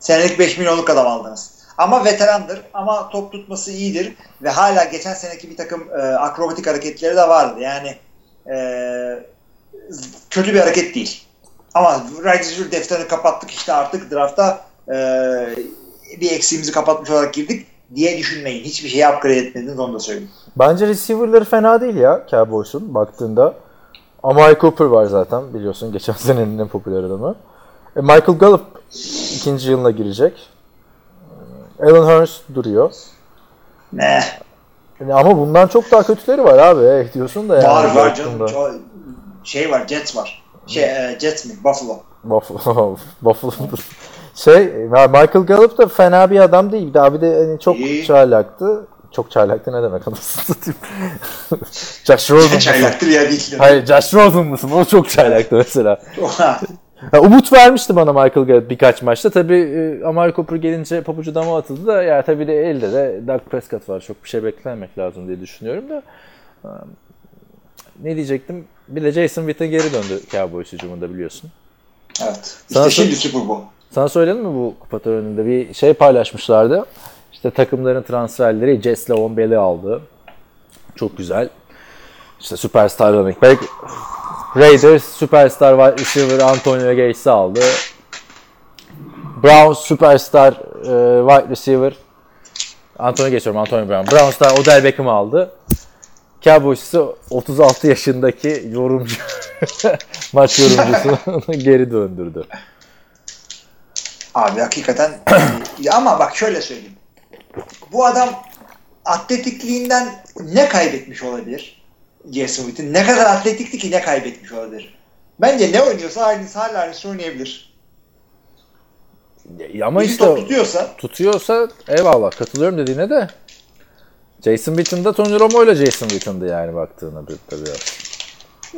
Senelik 5 milyonluk adam aldınız. Ama veterandır ama top tutması iyidir ve hala geçen seneki bir takım e, akrobatik hareketleri de vardı. Yani e, kötü bir hareket değil. Ama receiver defterini kapattık işte artık drafta e, bir eksiğimizi kapatmış olarak girdik diye düşünmeyin. Hiçbir şey upgrade etmediniz onu da söyleyeyim. Bence receiver'ları fena değil ya Cowboys'un baktığında. Amari Cooper var zaten biliyorsun geçen senenin en popüler adamı. E, Michael Gallup ikinci yılına girecek. E, Alan Hurst duruyor. Ne? Yani ama bundan çok daha kötüleri var abi. Eh, diyorsun da yani. var var canım. Çok- şey var Jets var. Şey e, Jets mi? Buffalo. Buffalo. Buffalo. Şey Michael Gallup da fena bir adam değil. Daha bir de hani çok İyi. çaylaktı. Çok çaylaktı ne demek anasını satayım. Josh Rosen? Çaylaktır ya değil. Hayır Josh Rosen mısın? O çok çaylaktı mesela. Ya, umut vermişti bana Michael Garrett birkaç maçta. Tabii e, Amari Cooper gelince pabucu dama atıldı da ya tabii de elde de Doug Prescott var. Çok bir şey beklememek lazım diye düşünüyorum da. Ne diyecektim? Bir de Jason Witten geri döndü Cowboys hücumunda biliyorsun. evet. Sana İşte şimdi Super Bowl. Sana söyledim mi bu kupa töreninde bir şey paylaşmışlardı. İşte takımların transferleri Jets Le'Veon Bell'i aldı. Çok güzel. İşte süperstar running back. Raiders süperstar wide receiver Antonio Gates'i aldı. Browns süperstar e, wide receiver Antonio geçiyorum Antonio Brown. Browns'ta Odell Beckham'ı aldı. Cowboys ise 36 yaşındaki yorumcu maç yorumcusunu geri döndürdü. Abi hakikaten Ya ama bak şöyle söyleyeyim. Bu adam atletikliğinden ne kaybetmiş olabilir? Jason Witten. Ne kadar atletikti ki ne kaybetmiş olabilir? Bence ne oynuyorsa aynısı hala aynısı oynayabilir. Ya Ama Bir işte tutuyorsa tutuyorsa eyvallah katılıyorum dediğine de Jason Witten da Tony Romo ile Jason Witten'dı yani baktığına bir tabii.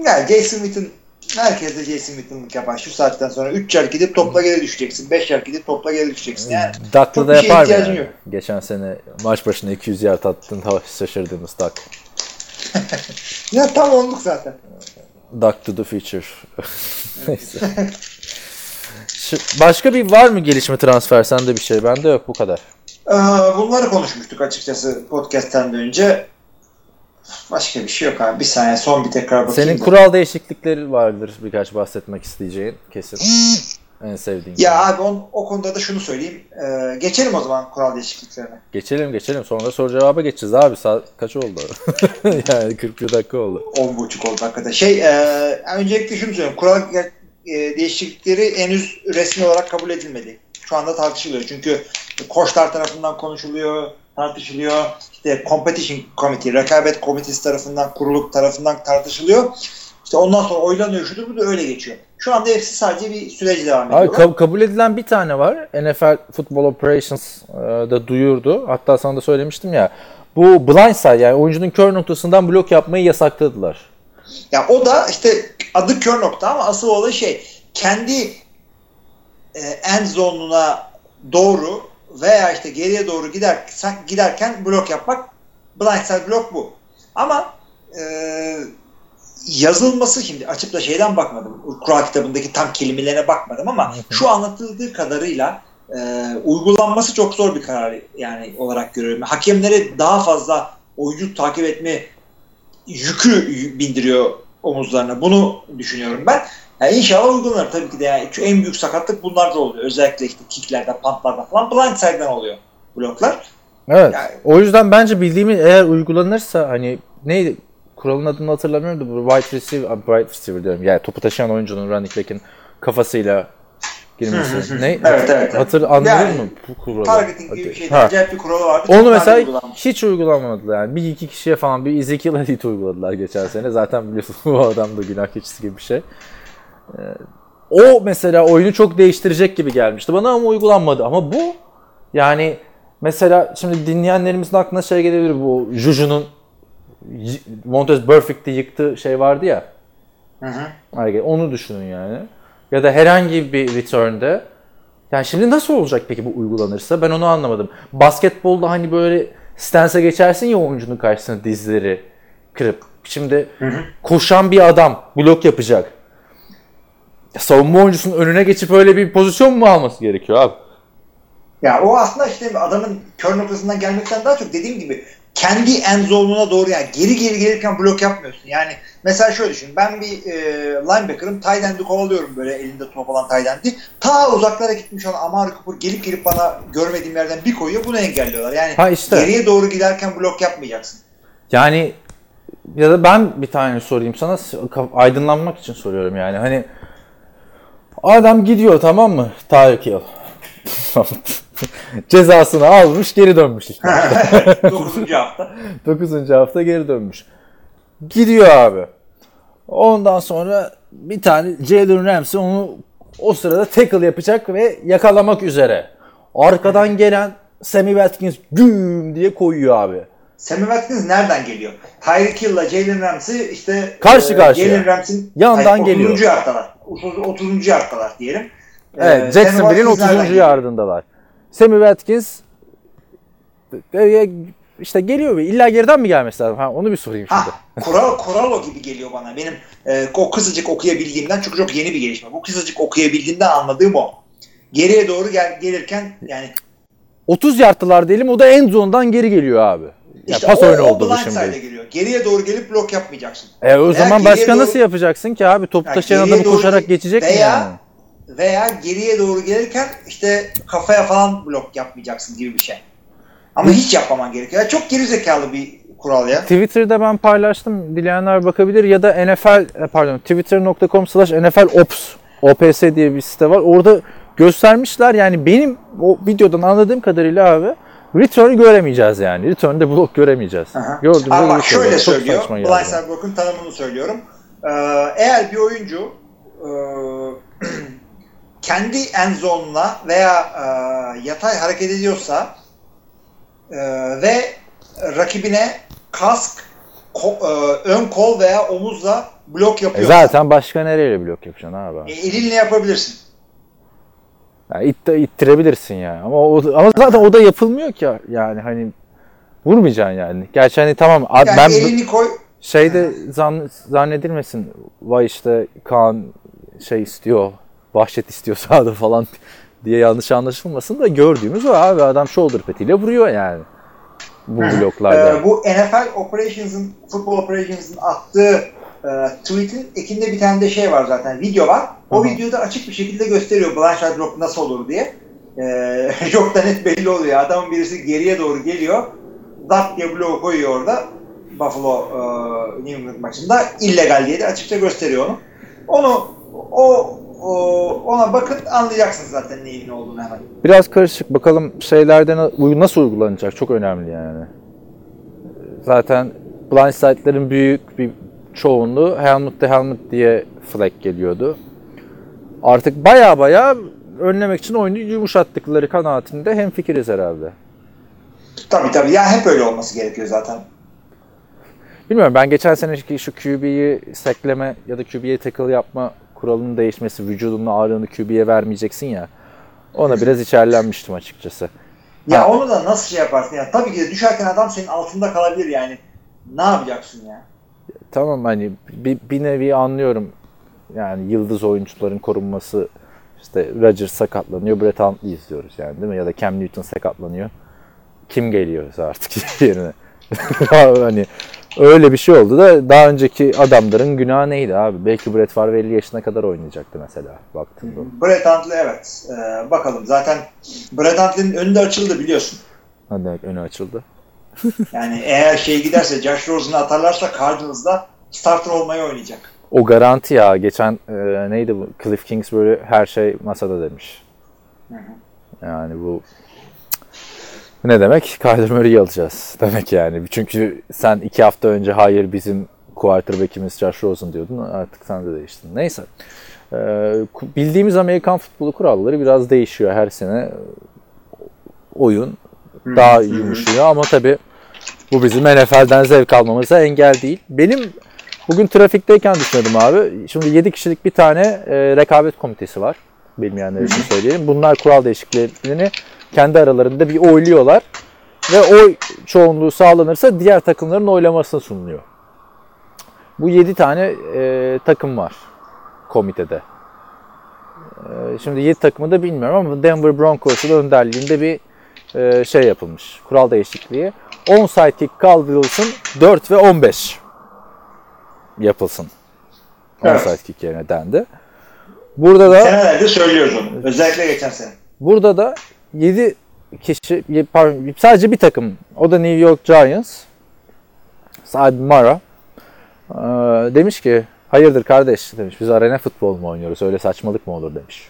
yani Jason Witten herkes de Jason Witten'lık yapar. Şu saatten sonra 3 yer gidip topla geri düşeceksin. 5 yer gidip topla geri düşeceksin. Yani Duck'la çok da yapar mı yani? yok. Geçen sene maç başına 200 yard attın ta- şaşırdığımız Duck. ya tam onluk zaten. Duck to the future. Neyse. Başka bir var mı gelişme transfer sende bir şey? Bende yok bu kadar. Ee, bunları konuşmuştuk açıkçası podcast'ten önce. Başka bir şey yok abi. Bir saniye son bir tekrar bakayım. Senin da. kural değişiklikleri vardır birkaç bahsetmek isteyeceğin kesin. en sevdiğin. Ya konu. abi on, o konuda da şunu söyleyeyim. Ee, geçelim o zaman kural değişikliklerine. Geçelim geçelim sonra soru cevaba geçeceğiz abi. Saat kaç oldu? yani 41 dakika oldu. 10.30 oldu hakikaten. Şey, e, öncelikle şunu söyleyeyim. Kural e, değişiklikleri henüz resmi olarak kabul edilmedi. Şu anda tartışılıyor. Çünkü koçlar tarafından konuşuluyor, tartışılıyor. İşte Competition Committee, rekabet komitesi tarafından, kuruluk tarafından tartışılıyor. İşte ondan sonra oylanıyor, şudur bu da öyle geçiyor. Şu anda hepsi sadece bir süreci devam ediyor. Abi kab- kabul edilen bir tane var. NFL Football Operations e, da duyurdu. Hatta sana da söylemiştim ya. Bu blindside yani oyuncunun kör noktasından blok yapmayı yasakladılar. Ya o da işte adı kör nokta ama asıl olay şey kendi e, end zone'una doğru veya işte geriye doğru gider giderken blok yapmak blindside blok bu. Ama e, yazılması şimdi açıp da şeyden bakmadım. Kural kitabındaki tam kelimelerine bakmadım ama şu anlatıldığı kadarıyla e, uygulanması çok zor bir karar yani olarak görüyorum. Hakemlere daha fazla oyuncu takip etme yükü bindiriyor omuzlarına. Bunu düşünüyorum ben. Yani inşallah uygulanır tabii ki de. Yani en büyük sakatlık bunlarda oluyor. Özellikle işte kicklerde, pantlarda falan blindside'den oluyor bloklar. Evet. Yani- O yüzden bence bildiğimiz eğer uygulanırsa hani neydi kuralın adını hatırlamıyorum da bu wide receiver, abi wide receiver diyorum. Yani topu taşıyan oyuncunun running back'in kafasıyla girmesi. ne? Evet, evet. Hatır anladın Yani, mı bu kuralı? Targeting gibi bir şey. Acayip bir kuralı vardı. Onu mesela uygulanmış. hiç uygulanmadı yani. Bir iki kişiye falan bir Ezekiel Elite uyguladılar geçen sene. Zaten biliyorsun bu adam da günah keçisi gibi bir şey. Ee, o mesela oyunu çok değiştirecek gibi gelmişti bana ama uygulanmadı. Ama bu yani mesela şimdi dinleyenlerimizin aklına şey gelebilir bu Juju'nun Montez Perfect'i yıktığı şey vardı ya. Hı hı. Onu düşünün yani. Ya da herhangi bir return'de yani şimdi nasıl olacak peki bu uygulanırsa? Ben onu anlamadım. Basketbolda hani böyle stance'e geçersin ya oyuncunun karşısına dizleri kırıp. Şimdi koşan bir adam blok yapacak. Savunma oyuncusunun önüne geçip öyle bir pozisyon mu alması gerekiyor abi? Ya o aslında işte adamın kör noktasından gelmekten daha çok dediğim gibi kendi end zone'una doğru yani geri geri gelirken blok yapmıyorsun. Yani mesela şöyle düşün. Ben bir e, linebacker'ım. End'i kovalıyorum böyle elinde top olan end'i. Ta uzaklara gitmiş olan Amari Cooper gelip gelip bana görmediğim yerden bir koyuyor. Bunu engelliyorlar. Yani Ha işte. geriye doğru giderken blok yapmayacaksın. Yani ya da ben bir tane sorayım sana aydınlanmak için soruyorum yani. Hani adam gidiyor tamam mı? Tarık Yıl. Cezasını almış geri dönmüş işte. 9. hafta. 9. hafta geri dönmüş. Gidiyor abi. Ondan sonra bir tane Jalen Ramsey onu o sırada tackle yapacak ve yakalamak üzere. Arkadan gelen Sammy Watkins güm diye koyuyor abi. Sammy Watkins nereden geliyor? Tyreek Hill'la Jalen Ramsey işte Karşı e, karşıya. Jalen Ramsey'in Yandan hayır, 30. geliyor. yardalar. 30. 30. yardalar diyelim. Ee, Evet, Sammy Jacksonville'in Watkins nereden 30. geliyor? yardındalar. Sammy Watkins e, işte geliyor mu? İlla geriden mi gelmesi lazım? Ha, onu bir sorayım şimdi. Ha, kural, Kuralo gibi geliyor bana. Benim e, o kısacık okuyabildiğimden çünkü çok yeni bir gelişme. Bu kısacık okuyabildiğimden anladığım o. Geriye doğru gel, gelirken yani 30 yardılar diyelim o da end zone'dan geri geliyor abi. Ya işte pas o, oyunu oldu bu şimdi. geliyor. Geriye doğru gelip blok yapmayacaksın. E o Veya zaman başka doğru- nasıl yapacaksın ki abi? Topu Yani taşıyan adamı koşarak geçecek mi Veya- yani? Veya geriye doğru gelirken işte kafaya falan blok yapmayacaksın gibi bir şey. Ama hiç yapmaman gerekiyor. Yani çok geri zekalı bir kural ya. Twitter'da ben paylaştım. Dileyenler bakabilir ya da NFL e, pardon twitter.com slash NFL Ops OPS diye bir site var. Orada göstermişler yani benim o videodan anladığım kadarıyla abi return'ı göremeyeceğiz yani. Return'de blok göremeyeceğiz. Gördüğümüzde Ama bak şöyle. Çok söylüyor. Blindside block'un tanımını söylüyorum. Ee, eğer bir oyuncu e, kendi end zone'una veya e, yatay hareket ediyorsa e, ve rakibine kask, ko- e, ön kol veya omuzla blok E yapıyorsa zaten başka nereyle blok yapacaksın abi? e, elinle yapabilirsin. Yani it, ittirebilirsin yani. Ama o, ama zaten o da yapılmıyor ki yani hani vurmayacaksın yani. Gerçi hani tamam Yani ben elini koy. şeyde zan, zannedilmesin vay işte Kaan şey istiyor vahşet istiyor sahada falan diye yanlış anlaşılmasın da gördüğümüz o abi adam shoulder petiyle vuruyor yani bu bloklarda. Ee, bu NFL Operations'ın, Football Operations'ın attığı e, tweet'in ekinde bir tane de şey var zaten, video var. O Aha. videoda açık bir şekilde gösteriyor blindside block nasıl olur diye. Ee, çok da net belli oluyor. Adamın birisi geriye doğru geliyor. Zap diye bloğu koyuyor orada. Buffalo e, New England maçında illegal diye de açıkça gösteriyor onu. Onu o, o ona bakın anlayacaksınız zaten neyin ne olduğunu hemen. Biraz karışık bakalım şeylerden nasıl uygulanacak çok önemli yani. Zaten blindside'ların büyük bir çoğunluğu helmet to helmet diye flag geliyordu. Artık baya baya önlemek için oyunu yumuşattıkları kanaatinde hemfikiriz herhalde. Tabii tabii. Ya hep öyle olması gerekiyor zaten. Bilmiyorum ben geçen seneki şu QB'yi sekleme ya da QB'ye tackle yapma kuralının değişmesi, vücudunun ağırlığını QB'ye vermeyeceksin ya. Ona biraz içerlenmiştim açıkçası. Ya Ha. onu da nasıl şey yaparsın ya? Tabii ki de düşerken adam senin altında kalabilir yani. Ne yapacaksın ya? Tamam hani bir, bir nevi anlıyorum. Yani yıldız oyuncuların korunması işte Rodgers sakatlanıyor. Brett Hundley izliyoruz yani değil mi? Ya da Cam Newton sakatlanıyor. Kim geliyorsa artık yerine. hani öyle bir şey oldu da daha önceki adamların günahı neydi abi? Belki Brett Favre 50 yaşına kadar oynayacaktı mesela baktığında. Brett Hundley evet. Ee, bakalım zaten Brett Hundley'nin önü de açıldı biliyorsun. Ne demek önü açıldı? Yani eğer şey giderse Josh Rosen'ı atarlarsa Cardinals'da starter olmayı oynayacak. O garanti ya. Geçen e, neydi bu? Cliff Kingsbury her şey masada demiş. Yani bu ne demek? Kyler Murray'i alacağız demek yani. Çünkü sen iki hafta önce hayır bizim quarterback'imiz Josh Rosen diyordun. Artık sen de değiştin. Neyse. Ee, bildiğimiz Amerikan futbolu kuralları biraz değişiyor her sene. Oyun daha yumuşuyor ama tabii bu bizim NFL'den zevk almamıza engel değil. Benim bugün trafikteyken düşünüyordum abi. Şimdi 7 kişilik bir tane e, rekabet komitesi var. Bilmeyenler için söyleyelim. Bunlar kural değişikliklerini kendi aralarında bir oyluyorlar. Ve oy çoğunluğu sağlanırsa diğer takımların oylamasına sunuluyor. Bu 7 tane e, takım var komitede. E, şimdi 7 takımı da bilmiyorum ama Denver Broncos'un önderliğinde bir e, şey yapılmış. Kural değişikliği. Onside kick kaldırılsın 4 ve 15 yapılsın. Evet. Onside kick yerine dendi. Burada da Senelerdir söylüyoruz onu. Özellikle geçen sene. burada da 7 kişi pardon, sadece bir takım. O da New York Giants. Saad Mara. Ee, demiş ki hayırdır kardeş demiş. Biz arena futbol mu oynuyoruz? Öyle saçmalık mı olur demiş.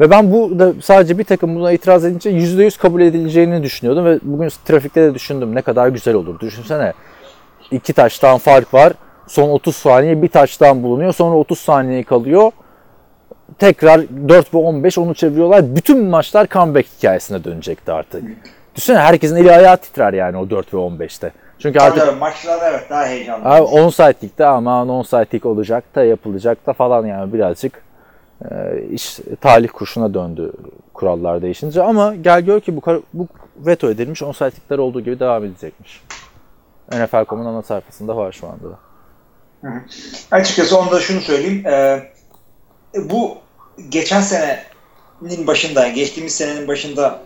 Ve ben bu da sadece bir takım buna itiraz edince %100 kabul edileceğini düşünüyordum ve bugün trafikte de düşündüm ne kadar güzel olur. Düşünsene iki taştan fark var. Son 30 saniye bir taştan bulunuyor. Sonra 30 saniye kalıyor. Tekrar 4 ve 15 onu çeviriyorlar. Bütün maçlar comeback hikayesine dönecekti artık. Düşünsene herkesin eli ayağı titrer yani o 4 ve 15'te. Çünkü artık Tabii, maçlar evet daha heyecanlı. Abi onsite'likte ama onsite'lik olacak da yapılacak da falan yani birazcık iş talih kuşuna döndü kurallar değişince ama gel gör ki bu, bu veto edilmiş onsite'likler olduğu gibi devam edecekmiş. NFL.com'un ana sayfasında var şu anda da. Açıkçası onda şunu söyleyeyim. Ee, bu geçen senenin başında, geçtiğimiz senenin başında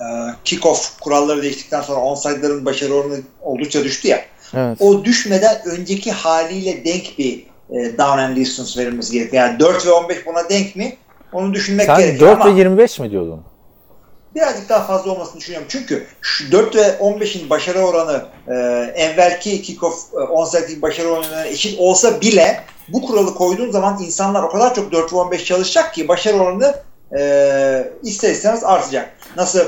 e, kick-off kuralları değiştikten sonra onsite'ların başarı oranı oldukça düştü ya. Evet. O düşmeden önceki haliyle denk bir e, down and distance verilmesi gerekiyor. Yani 4 ve 15 buna denk mi? Onu düşünmek Sen gerekiyor 4 ama ve 25 mi diyordun? birazcık daha fazla olmasını düşünüyorum. Çünkü şu 4 ve 15'in başarı oranı e, evvelki kickoff e, onsite'lik başarı oranına eşit olsa bile bu kuralı koyduğun zaman insanlar o kadar çok 4 ve 15 çalışacak ki başarı oranı e, ister istemez artacak. Nasıl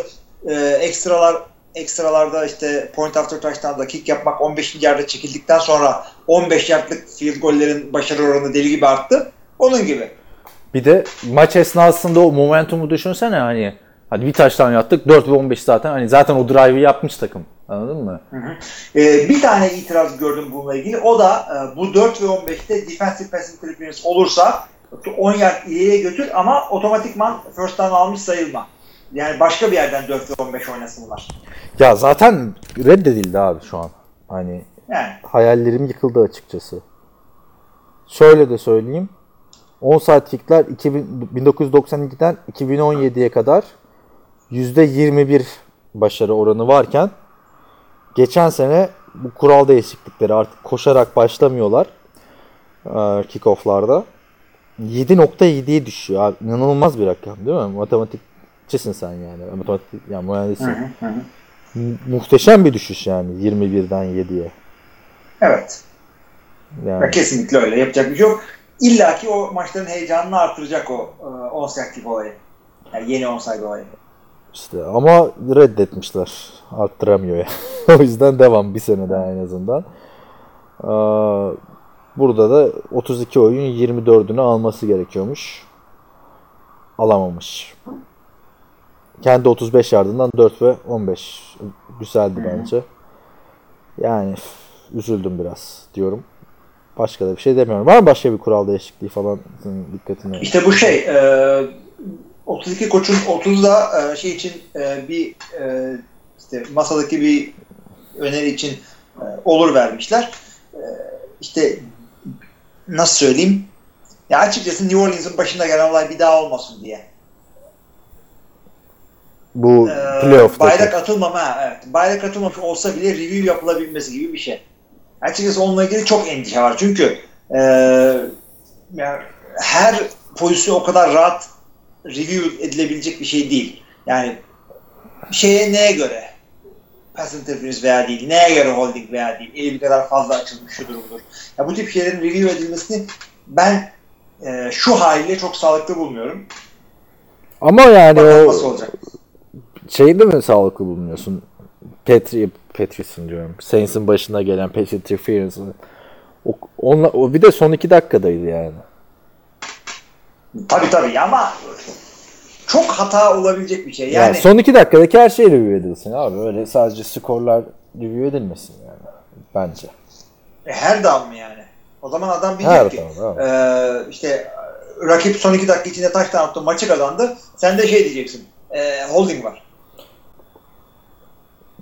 e, ekstralar ekstralarda işte point after touchdown'da kick yapmak 15. yerde çekildikten sonra 15 yardlık field gollerin başarı oranı deli gibi arttı. Onun gibi. Bir de maç esnasında o momentumu düşünsene hani hadi bir taştan yattık 4 ve 15 zaten hani zaten o drive'ı yapmış takım. Anladın mı? Ee, bir tane itiraz gördüm bununla ilgili. O da e, bu 4 ve 15'te defensive pass interference olursa 10 yard ileriye götür ama otomatikman first down almış sayılma. Yani başka bir yerden 4 ve 15 oynasınlar. Ya zaten reddedildi abi şu an. Hani Yani hayallerim yıkıldı açıkçası. Şöyle de söyleyeyim. 10 saatlikler 2000 1992'den 2017'ye kadar %21 başarı oranı varken geçen sene bu kural değişiklikleri artık koşarak başlamıyorlar e, kickoff'larda. 7.7'ye düşüyor. Abi, inanılmaz bir rakam değil mi? Matematikçisin sen yani. Matematik yani mühendissin. Mu- Muhteşem bir düşüş yani 21'den 7'ye. evet. Yani. Kesinlikle öyle. Yapacak bir şey yok. İlla ki o maçların heyecanını artıracak o e, onside olayı. Yani yeni onside olayı. İşte ama reddetmişler. Arttıramıyor ya. o yüzden devam bir sene daha en azından. Aa, burada da 32 oyun 24'ünü alması gerekiyormuş. Alamamış. Kendi 35 yardından 4 ve 15. Güzeldi bence. Yani üzüldüm biraz diyorum. Başka da bir şey demiyorum. Var mı başka bir kural değişikliği falan senin dikkatini? İşte bu şey e, 32 koçun 30'u da e, şey için e, bir e, işte masadaki bir öneri için e, olur vermişler. E, işte nasıl söyleyeyim? Ya açıkçası New Orleans'ın başında gelen olay bir daha olmasın diye. Bu Ee, playoff'taki. bayrak atılmama, evet. Bayrak atılmamış olsa bile review yapılabilmesi gibi bir şey. Açıkçası onunla ilgili çok endişe var. Çünkü e, yani her pozisyon o kadar rahat review edilebilecek bir şey değil. Yani şeye neye göre pass interference veya değil, neye göre holding veya değil, eli bir kadar fazla açılmış şudur budur. Ya bu tip şeylerin review edilmesini ben e, şu haliyle çok sağlıklı bulmuyorum. Ama yani Bakalım o nasıl olacak. Şeyde mi sağlıklı bulunuyorsun? Petri, Petri'sin diyorum. Saints'in başına gelen pass interference'ı. O, onunla, o bir de son iki dakikadaydı yani. Tabii tabii ama çok hata olabilecek bir şey. Yani, Yani son iki dakikadaki her şey review edilsin abi. Öyle sadece skorlar review edilmesin yani. Bence. e, her down mı yani? O zaman adam Her bilecek ki down, e, işte rakip son iki dakika içinde taş attı maçı kazandı. Sen de şey diyeceksin. E, holding var.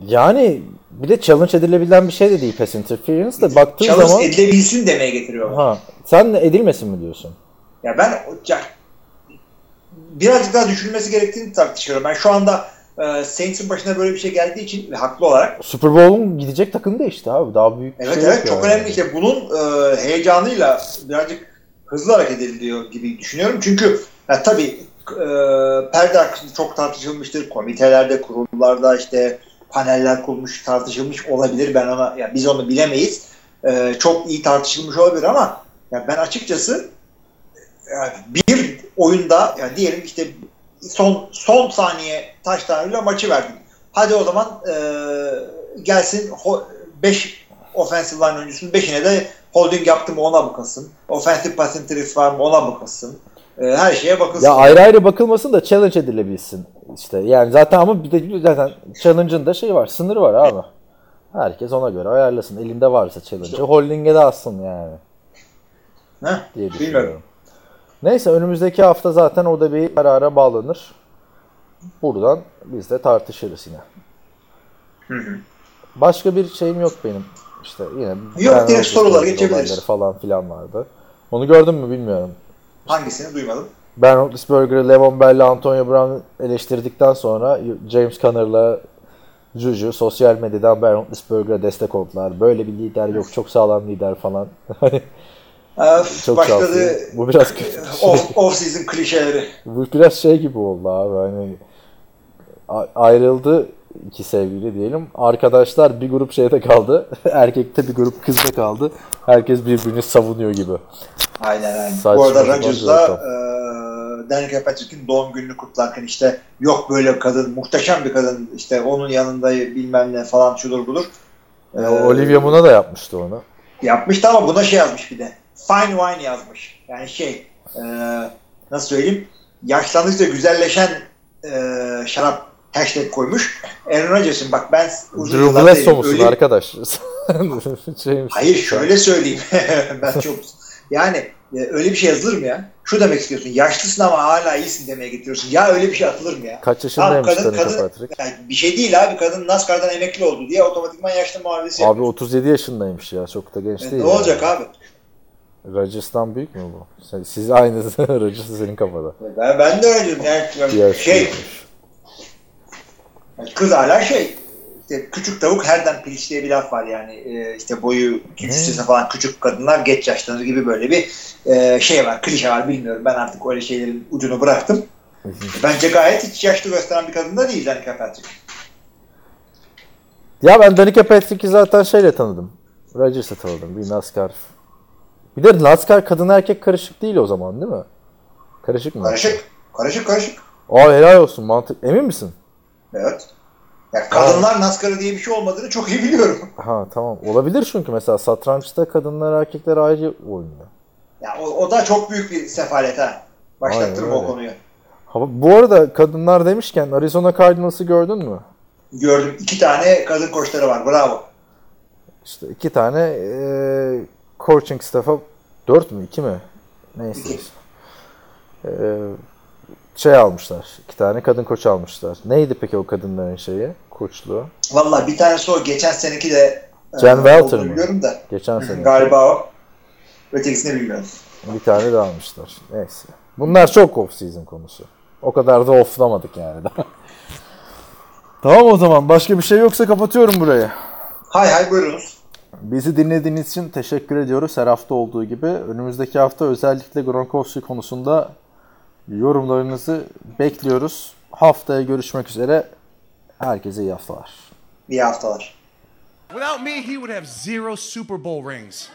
Yani bir de challenge edilebilen bir şey de değil pass interference de baktığın Challenge zaman edilebilsin demeye getiriyor. ha, sen edilmesin mi diyorsun? Ya ben ya, birazcık daha düşünülmesi gerektiğini tartışıyorum. Ben şu anda e, Saints'in başına böyle bir şey geldiği için ve haklı olarak Super Bowl'un gidecek takım değişti abi. Daha büyük bir Evet şey evet çok yani. önemli işte bunun e, heyecanıyla birazcık hızlı hareket ediliyor gibi düşünüyorum. Çünkü ya, tabii e, perde çok tartışılmıştır. Komitelerde, kurullarda işte paneller kurulmuş, tartışılmış olabilir. Ben ona ya biz onu bilemeyiz. E, çok iyi tartışılmış olabilir ama ya ben açıkçası yani bir oyunda yani diyelim işte son son saniye taşlarıyla maçı verdin. Hadi o zaman e, gelsin 5 offensive line oyuncusunun 5'ine de holding yaptı mı ona bakılsın. Offensive pass interference var mı ona bakılsın. E, her şeye bakılsın. Ya ayrı ayrı bakılmasın da challenge edilebilsin. İşte yani zaten ama bir de zaten challenge'ın da şey var, sınırı var abi. Herkes ona göre ayarlasın. Elinde varsa challenge. Holding'e de alsın yani Heh, diye bilmiyorum. düşünüyorum. Neyse önümüzdeki hafta zaten o da bir karara bağlanır. Buradan biz de tartışırız yine. Başka bir şeyim yok benim. İşte yine Yok, direkt Roethlisberger geçebiliriz. falan filan vardı. Onu gördün mü bilmiyorum. Hangisini duymadım. Ben Roethlisberger'ı, Le'Veon Bell'le Antonio Brown eleştirdikten sonra James Conner'la Juju sosyal medyadan Ben Roethlisberger'a destek oldular. Böyle bir lider yok, çok sağlam lider falan. Öf, çok başladı. Bu biraz kötü. off, off season klişeleri. Bu biraz şey gibi oldu abi hani ayrıldı iki sevgili diyelim. Arkadaşlar bir grup şeyde kaldı. Erkekte bir grup kızda kaldı. Herkes birbirini savunuyor gibi. Aynen aynen. Saçma Bu arada Rodgers'la e, Danica Patrick'in doğum gününü kutlarken işte yok böyle kadın, muhteşem bir kadın işte onun yanında bilmem ne falan şudur budur. E, Olivia Munn'a da yapmıştı onu. Yapmıştı ama buna şey yazmış bir de. Fine wine yazmış. Yani şey e, nasıl söyleyeyim yaşlandıkça güzelleşen e, şarap hashtag koymuş. Aaron Rodgers'ın bak ben uzun Drew Bledsoe musun öyle- arkadaş? Hayır şöyle söyleyeyim. ben çok yani e, öyle bir şey yazılır mı ya? Şu demek istiyorsun. Yaşlısın ama hala iyisin demeye getiriyorsun. Ya öyle bir şey atılır mı ya? Kaç yaşındaymış kadın, kadın, yani bir şey değil abi. Kadın NASCAR'dan emekli oldu diye otomatikman yaşlı muamelesi Abi yapıyor. 37 yaşındaymış ya. Çok da genç E, değil. ne olacak abi? Rodgers'tan büyük mü bu? Sen- Siz aynı Rodgers senin kafada. Ben, ben de öyle diyorum. Yani, şey, kız hala şey. Küçük tavuk herden piliç diye bir laf var yani. E, işte boyu kimsesiz falan küçük kadınlar geç yaşlanır gibi böyle bir e, şey var. Klişe var bilmiyorum. Ben artık öyle şeylerin ucunu bıraktım. Bence gayet hiç yaşlı gösteren bir kadın da değil Danica Patrick. Ya ben Danica Patrick'i zaten şeyle tanıdım. Rodgers'la tanıdım. Bir NASCAR. Bir de NASCAR kadın erkek karışık değil o zaman değil mi? Karışık mı? Karışık. Karışık karışık. Aa helal olsun mantık. Emin misin? Evet. Ya kadınlar NASCAR'ı diye bir şey olmadığını çok iyi biliyorum. Ha tamam. Olabilir çünkü mesela satrançta kadınlar erkekler ayrı oynuyor. Ya o, o da çok büyük bir sefalet ha. Başlattırma o konuyu. Ha, bu arada kadınlar demişken Arizona Cardinals'ı gördün mü? Gördüm. iki tane kadın koçları var. Bravo. İşte iki tane eee coaching staff'a dört mü iki mi? Neyse. İki. Eee, şey almışlar. iki tane kadın koç almışlar. Neydi peki o kadınların şeyi? Koçluğu. Vallahi bir tanesi o. Geçen seneki de Jen e, Welter mı? Biliyorum da. Geçen sene. Galiba o. Ötekisini bilmiyorum. Bir tane de almışlar. Neyse. Bunlar çok off season konusu. O kadar da offlamadık yani tamam o zaman. Başka bir şey yoksa kapatıyorum burayı. Hay hay buyurunuz. Bizi dinlediğiniz için teşekkür ediyoruz. Her hafta olduğu gibi. Önümüzdeki hafta özellikle Gronkowski konusunda yorumlarınızı bekliyoruz. Haftaya görüşmek üzere. Herkese iyi haftalar. İyi haftalar. Without me, he would have zero Super Bowl rings.